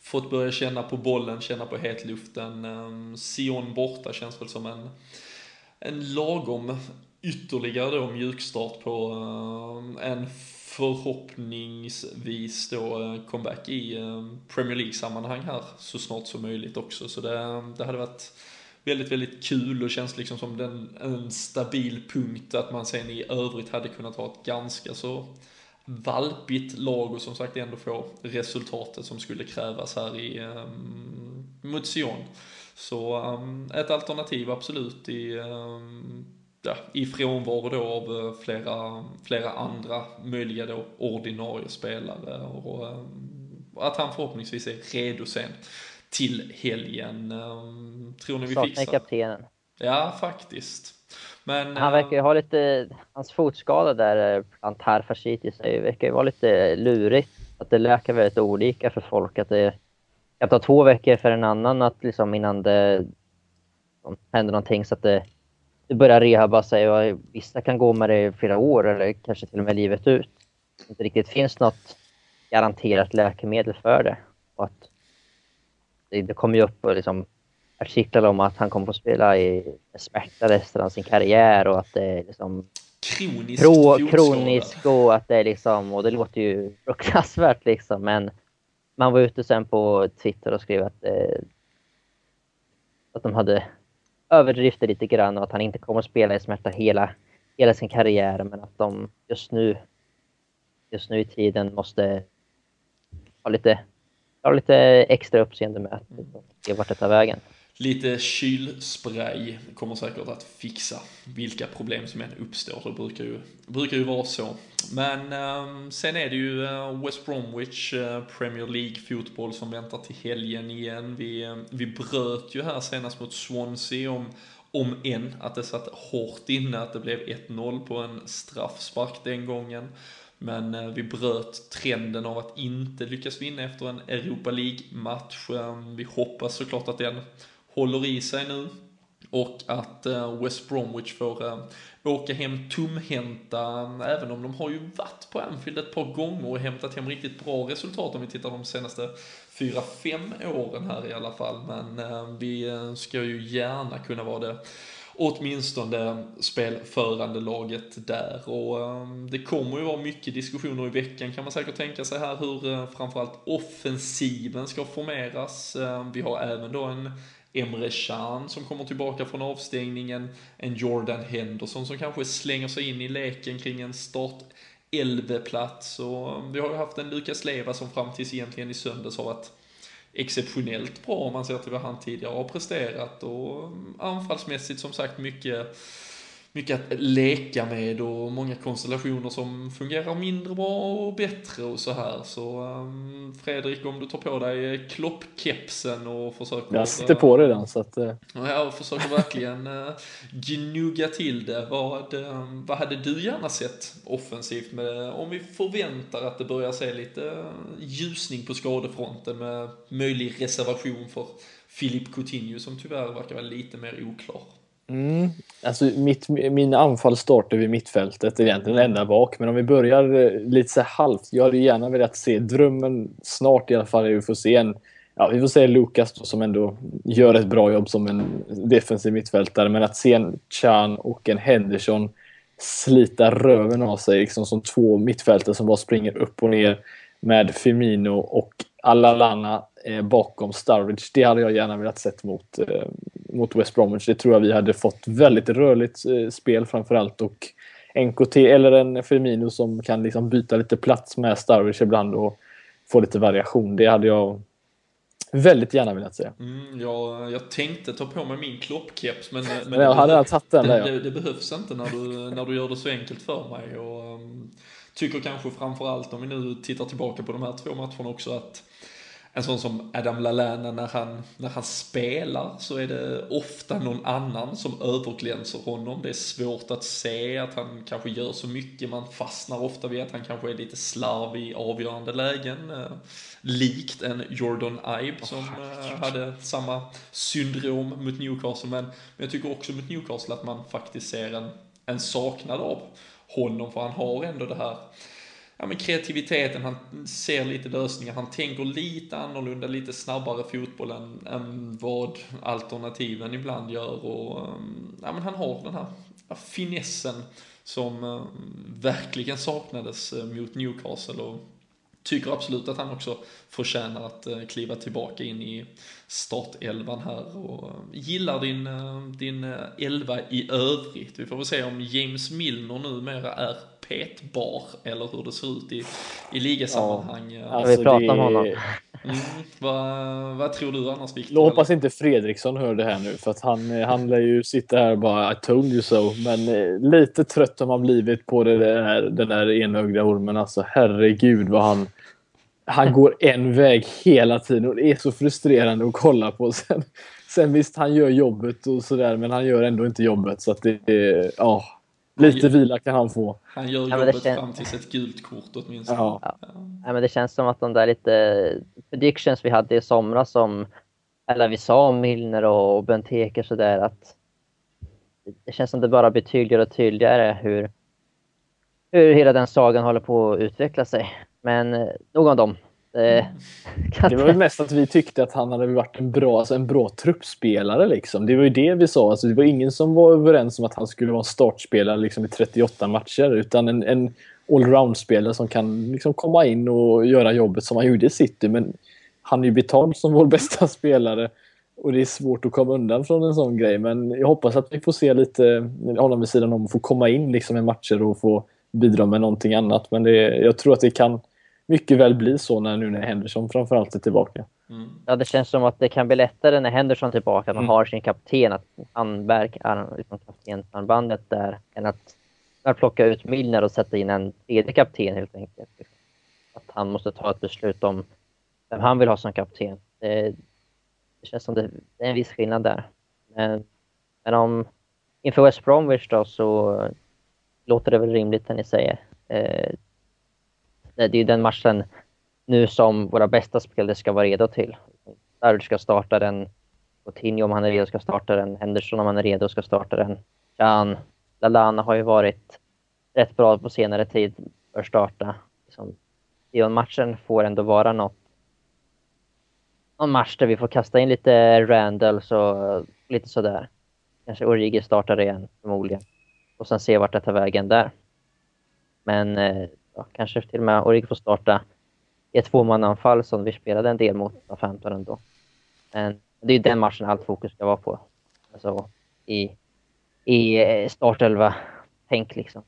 fått börja känna på bollen, känna på hetluften. Ehm, Sion borta känns väl som en en lagom ytterligare då mjukstart på ehm, en förhoppningsvis då eh, comeback i eh, Premier League-sammanhang här så snart som möjligt också. Så det, eh, det hade varit väldigt, väldigt kul och känns liksom som den, en stabil punkt att man sen i övrigt hade kunnat ha ett ganska så valpigt lag och som sagt ändå få resultatet som skulle krävas här i um, mot Sion. Så um, ett alternativ absolut i, um, ja, i frånvaro då av uh, flera, flera andra möjliga då ordinarie spelare och um, att han förhoppningsvis är redo sen till helgen. Um, tror ni vi Saknar fixar? kaptenen. Ja, faktiskt. Men, han verkar ju ha lite, hans fotskada där, plantar fascitis, verkar ju vara lite lurigt. Att det läker väldigt olika för folk. Att det kan ta två veckor för en annan att liksom innan det händer någonting så att det börjar rehabba sig. Och vissa kan gå med det i flera år eller kanske till och med livet ut. Det inte riktigt finns något garanterat läkemedel för det. Och att det, det kommer ju upp liksom, artiklar om att han kommer att spela i smärta resten av sin karriär och att det är liksom Kroniskt pro, kronisk och att det är liksom, och det låter ju fruktansvärt liksom men man var ute sen på Twitter och skrev att, eh, att de hade överdrivit lite grann och att han inte kommer att spela i smärta hela, hela sin karriär men att de just nu just nu i tiden måste ha lite, ha lite extra uppseende med att se vart det tar vägen. Lite kylspray kommer säkert att fixa vilka problem som än uppstår. Det brukar ju, brukar ju vara så. Men eh, sen är det ju eh, West Bromwich eh, Premier League fotboll som väntar till helgen igen. Vi, eh, vi bröt ju här senast mot Swansea om, om än att det satt hårt inne att det blev 1-0 på en straffspark den gången. Men eh, vi bröt trenden av att inte lyckas vinna efter en Europa League-match. Ehm, vi hoppas såklart att den håller i sig nu. Och att eh, West Bromwich får eh, åka hem tomhänta, även om de har ju varit på Anfield ett par gånger och hämtat hem riktigt bra resultat om vi tittar de senaste 4-5 åren här i alla fall. Men eh, vi ska ju gärna kunna vara det åtminstone spelförande laget där. Och det kommer ju vara mycket diskussioner i veckan kan man säkert tänka sig här hur framförallt offensiven ska formeras. Vi har även då en Emre Can som kommer tillbaka från avstängningen, en Jordan Henderson som kanske slänger sig in i leken kring en start 11-plats och um, vi har ju haft en Lukas Leva som fram tills egentligen i söndags har varit exceptionellt bra om man ser till vad han tidigare har presterat. Och um, anfallsmässigt som sagt mycket mycket att leka med och många konstellationer som fungerar mindre bra och bättre och så här. Så um, Fredrik, om du tar på dig kloppkepsen och försöker... Jag sitter på dig den så att... Uh... Ja, och försöker verkligen uh, gnugga till det. Vad, uh, vad hade du gärna sett offensivt med, om vi förväntar att det börjar se lite ljusning på skadefronten med möjlig reservation för Filip Coutinho som tyvärr verkar vara lite mer oklar? Mm. Alltså mitt, min anfall startar vid mittfältet, egentligen ända bak. Men om vi börjar eh, lite så halvt. Jag hade gärna velat se, drömmen snart i alla fall, Vi får se en Ja, vi får se Lukas då, som ändå gör ett bra jobb som en defensiv mittfältare. Men att se en Chan och en Henderson slita röven av sig liksom som två mittfältare som bara springer upp och ner med Firmino och Alalana eh, bakom Sturridge. Det hade jag gärna velat sett mot, eh, mot West Bromwich. Det tror jag vi hade fått väldigt rörligt eh, spel framförallt och NKT eller en Firmino som kan liksom byta lite plats med Sturridge ibland och få lite variation. Det hade jag väldigt gärna velat se. Mm, jag, jag tänkte ta på mig min kloppkeps men, men, Men jag hade redan tagit den där. det, det, det behövs inte när du, när du gör det så enkelt för mig. Och, um, tycker kanske framförallt om vi nu tittar tillbaka på de här två matcherna också att en sån som Adam Lallana när han, när han spelar så är det ofta någon annan som överglänser honom. Det är svårt att se att han kanske gör så mycket. Man fastnar ofta vid att han kanske är lite slarvig i avgörande lägen. Eh, likt en Jordan Ibe som eh, hade samma syndrom mot Newcastle. Men, men jag tycker också mot Newcastle att man faktiskt ser en, en saknad av honom. För han har ändå det här ja, men kreativiteten, han ser lite lösningar, han tänker lite annorlunda, lite snabbare fotboll än, än vad alternativen ibland gör. Och, ehm, ja, men han har den här finessen som ehm, verkligen saknades eh, mot Newcastle. Och, tycker absolut att han också förtjänar att eh, kliva tillbaka in i startelvan här och ehm, gillar din, din eh, elva i övrigt. Vi får väl se om James Milner numera är petbar eller hur det ser ut i, i ligasammanhang. Ja, vi pratar om honom. Mm, vad, vad tror du annars Viktor? Jag hoppas inte Fredriksson hör det här nu för att han, han lär ju sitta här och bara I told you so. Men eh, lite trött har man blivit på det där, den där enögda ormen. Alltså herregud vad han... Han går en väg hela tiden och det är så frustrerande att kolla på. Sen, sen visst, han gör jobbet och sådär men han gör ändå inte jobbet så att det är... Ja, lite vila kan han få. Han gör Ja, jobbet kän- fram tills ett gult kort åtminstone. Ja. Nej, men det känns som att de där lite predictions vi hade i somras som, eller vi sa om Milner och Benteke sådär att det känns som det bara blir tydligare och tydligare hur, hur hela den sagan håller på att utveckla sig. Men eh, nog om dem. Det, Det var väl mest att vi tyckte att han hade varit en bra, alltså en bra truppspelare. Liksom. Det var ju det vi sa. Alltså, det var ingen som var överens om att han skulle vara startspelare liksom, i 38 matcher. Utan en, en allround-spelare som kan liksom, komma in och göra jobbet som han gjorde i City. Men han är ju betald som vår bästa spelare. Och det är svårt att komma undan från en sån grej. Men jag hoppas att vi får se lite honom vid sidan om och få komma in liksom, i matcher och få bidra med någonting annat. Men det, jag tror att det kan mycket väl bli så när nu när Henderson framförallt är tillbaka. Mm. Ja, det känns som att det kan bli lättare när Henderson är tillbaka, att man Mm. har sin kapten, att han bär liksom, kaptensarmbandet där, än att, att plocka ut Milner och sätta in en tredje kapten helt enkelt. Att han måste ta ett beslut om vem han vill ha som kapten. Det, det känns som det, det är en viss skillnad där. Men, men om inför West Bromwich då så låter det väl rimligt det ni säger. Eh, det det är ju den matchen nu som våra bästa spelare ska vara redo till. Där ska starta den. Coutinho om han är redo ska starta den. Henderson om han är redo ska starta den. Can. Lalana har ju varit rätt bra på senare tid. Bör starta. Liksom, Dion-matchen får ändå vara något. Någon match där vi får kasta in lite Randalls och lite sådär. Kanske Origi startar igen förmodligen. Och sen se vart det tar vägen där. Men eh, ja, kanske till och med Origi får starta i ett tvåmannaanfall som vi spelade en del mot Southampton ändå. Men det är ju den matchen allt fokus ska vara på. Alltså i, i eh, startelva-tänk liksom.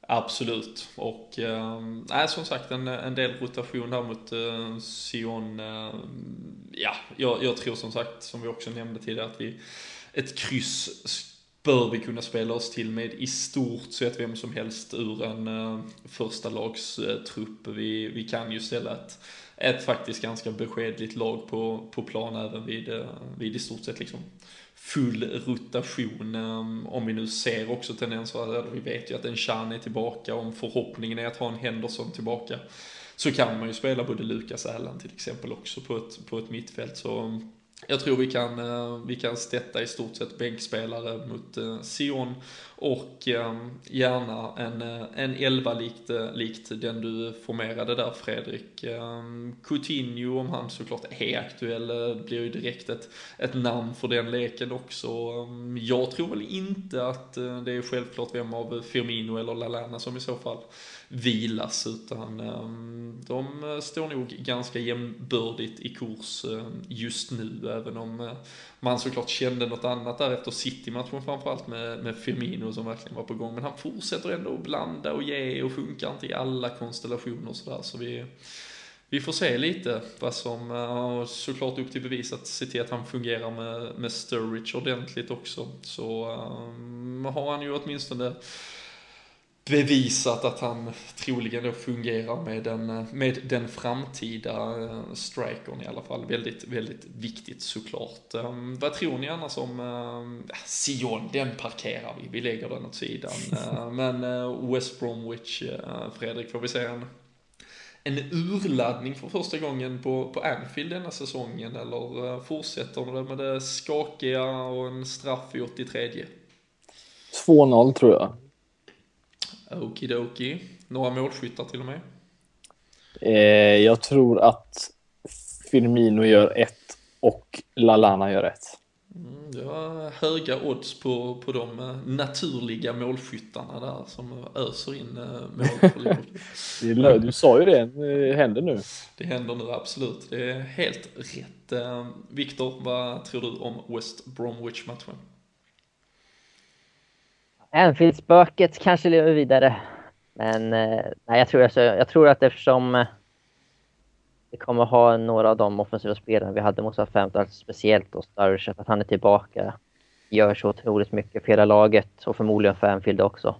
Absolut. Och äh, som sagt en, en del rotation där mot äh, Sion. Äh, ja, jag, jag tror som sagt, som vi också nämnde tidigare, att vi ett kryss bör vi kunna spela oss till med i stort sett vem som helst ur en uh, första lagstrupp. Eh, uh. Vi, vi kan ju ställa ett, ett faktiskt ganska beskedligt lag på, på plan även vid, uh, vid i stort sett liksom full rotation. Um, om vi nu ser också tendenser, eller vi vet ju att en Chan är tillbaka, om förhoppningen är att ha en Henderson tillbaka, så kan man ju spela både Lukas Allen till exempel också på ett, på ett mittfält. Så um, jag tror vi kan, eh, vi kan stätta i stort sett bänkspelare mot eh, Sion och ehm, gärna en, eh, en elva likt, likt den du formerade där Fredrik. Ehm, Coutinho, om han såklart är aktuell, blir ju direkt ett, ett namn för den leken också. Ehm, jag tror väl inte att det är självklart vem av Firmino eller Lalana som i så fall vilas utan ehm, de står nog ganska jämnbördigt i kurs ehm, just nu även om eh, man såklart kände något annat där efter City-matchen framförallt med, med Firmino som verkligen var på gång. Men han fortsätter ändå att blanda och ge och funkar inte i alla konstellationer och sådär. Så vi, vi får se lite vad som, eh, såklart upp till bevis att se till att han fungerar med, med Sturridge ordentligt också. Så um, har han ju åtminstone bevisat att han troligen då fungerar med den, med den framtida strikern i alla fall. Väldigt, väldigt viktigt såklart. Um, vad tror ni annars om uh, Sion? Den parkerar vi, vi lägger den åt sidan. Uh, men West Bromwich, Fredrik, får vi se en, en urladdning för första gången på, på Anfield denna säsongen eller fortsätter det med det skakiga och en straff i 83? 2-0 tror jag. Okidoki. Några målskyttar till och med? Eh, jag tror att Firmino gör ett och Lalana gör ett. Mm, det var höga odds på, på de eh, naturliga målskyttarna där som öser in eh, mål för Liverpool. du sa ju det, det händer nu. Det händer nu absolut, det är helt rätt. Eh, Viktor, vad tror du om West Bromwich-matchen? Anfield-spöket kanske lever vidare. Men eh, nej, jag, tror alltså, jag tror att eftersom eh, vi kommer ha några av de offensiva spelarna vi hade mot Southampton, alltså speciellt då Sturridge, att han är tillbaka, gör så otroligt mycket för hela laget och förmodligen för Anfield också.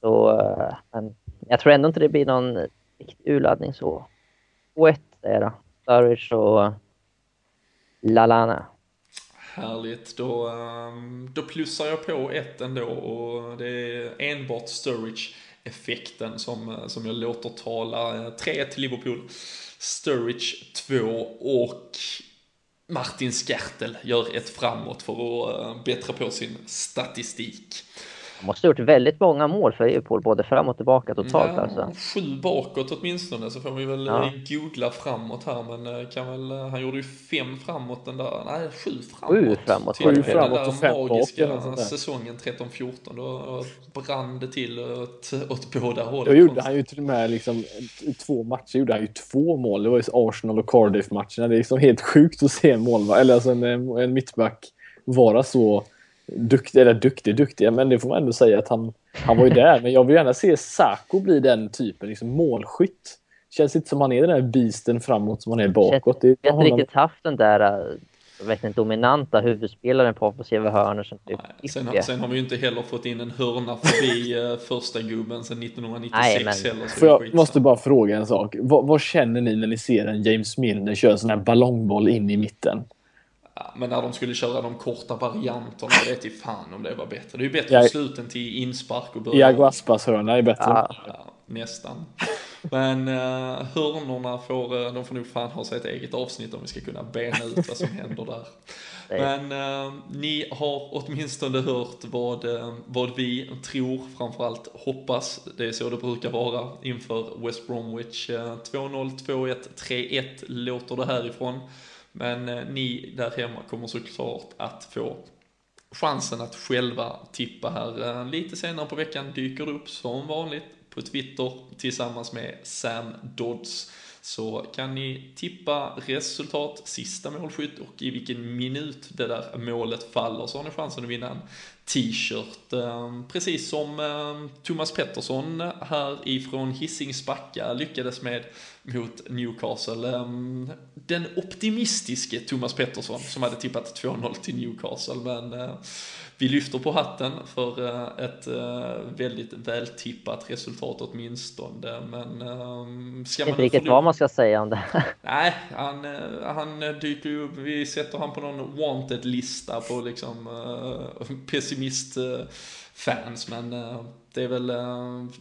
Så, eh, men jag tror ändå inte det blir någon riktig urladdning så. 2-1 är det. Sturridge och Lalana. Härligt, då, ehm, då plussar jag på ett ändå och det är enbart Sturridge-effekten som, eh, som jag låter tala. Eh, 3-1 till Liverpool, Sturridge 2 och Martin Skertel gör ett framåt för att eh, bättra på sin statistik. Han måste ha gjort väldigt många mål för Liverpool, både fram och tillbaka totalt ja, alltså. Sju bakåt åtminstone, så får vi väl ja. googla framåt här, men kan väl, han gjorde ju fem framåt den där, nej sju framåt. Sju framåt till, till den där magiska säsongen 13-14, då brann det till åt, åt båda hållen. Då gjorde han ju till och med liksom, två matcher gjorde han ju två mål, det var ju Arsenal och Cardiff-matcherna, det är liksom helt sjukt att se en målvakt, eller alltså en, en mittback vara så duktig, eller duktig, duktig, men det får man ändå säga att han, han var ju där. Men jag vill gärna se Sako bli den typen, liksom målskytt. Känns inte som han är den där bisten framåt som han är bakåt. Jag har inte riktigt haft den där äh, verkligen dominanta huvudspelaren på offensiva hörnor som typ Nej, sen, har, sen har vi ju inte heller fått in en hörna förbi äh, första gubben sen 1996 Nej, heller. För jag måste bara fråga en sak. Vad, vad, känner ni när ni ser en James Milner köra en sån här ballongboll in i mitten? Men när de skulle köra de korta varianterna, det vet ju fan om det var bättre. Det är ju bättre ja, sluten till inspark och början. Iago Aspas hörna är bättre. Ja, ja, nästan. Men uh, hörnorna får, uh, de får nog fan ha sig ett eget avsnitt om vi ska kunna bena ut vad som händer där. Men uh, ni har åtminstone hört vad, uh, vad vi tror, framförallt hoppas. Det är så det brukar vara inför West Bromwich. 2-0, 2-1, 3-1 låter det härifrån. Men eh, ni där hemma kommer såklart att få chansen att själva tippa här. Eh, lite senare på veckan dyker det upp som vanligt på Twitter tillsammans med Sam Dodds. Så kan ni tippa resultat, sista målskytt och i vilken minut det där målet faller så har ni chansen att vinna en t-shirt. Eh, precis som Thomas Pettersson här ifrån Hisings Backa lyckades med mot Newcastle. Ehm, den optimistiske Thomas Pettersson som hade tippat 2-0 till Newcastle. Men eh, vi lyfter på hatten för eh, ett eh, väldigt vältippat resultat åtminstone. Men ska man... Inte riktigt vad man ska säga om det. Nej, han, han dyker ju upp. Vi sätter han på någon wanted-lista på liksom pessimist-fans. Men det är väl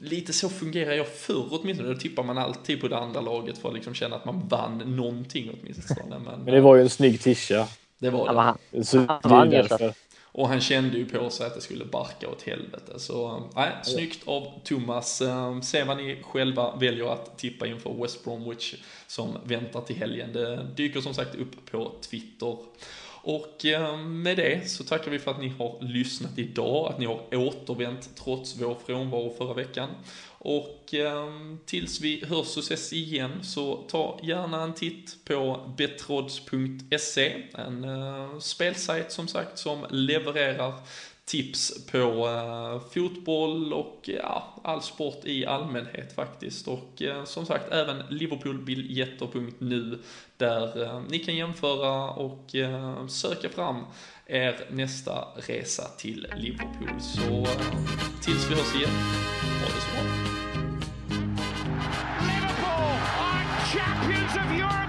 lite så fungerar jag förr åtminstone. Då tippar man alltid på det andra laget för att liksom känna att man vann någonting åtminstone. Men, men det var ju en snygg tisha. Det var det. Han, så han vann ju därför. Och han kände ju på sig att det skulle barka åt helvete. Så nej, snyggt av Thomas. Se vad ni själva väljer att tippa inför West Bromwich som väntar till helgen. Det dyker som sagt upp på Twitter. Och eh, med det så tackar vi för att ni har lyssnat idag, att ni har återvänt trots vår frånvaro förra veckan. Och eh, tills vi hörs och ses igen så ta gärna en titt på betrods.se en eh, spelsajt som sagt som levererar tips på eh, fotboll och ja, all sport i allmänhet faktiskt. Och eh, som sagt även liverpoolbiljetter.nu där eh, ni kan jämföra och söka fram er nästa resa till Liverpool. Så tills vi hörs igen, ha det så bra. Liverpool are champions of Europe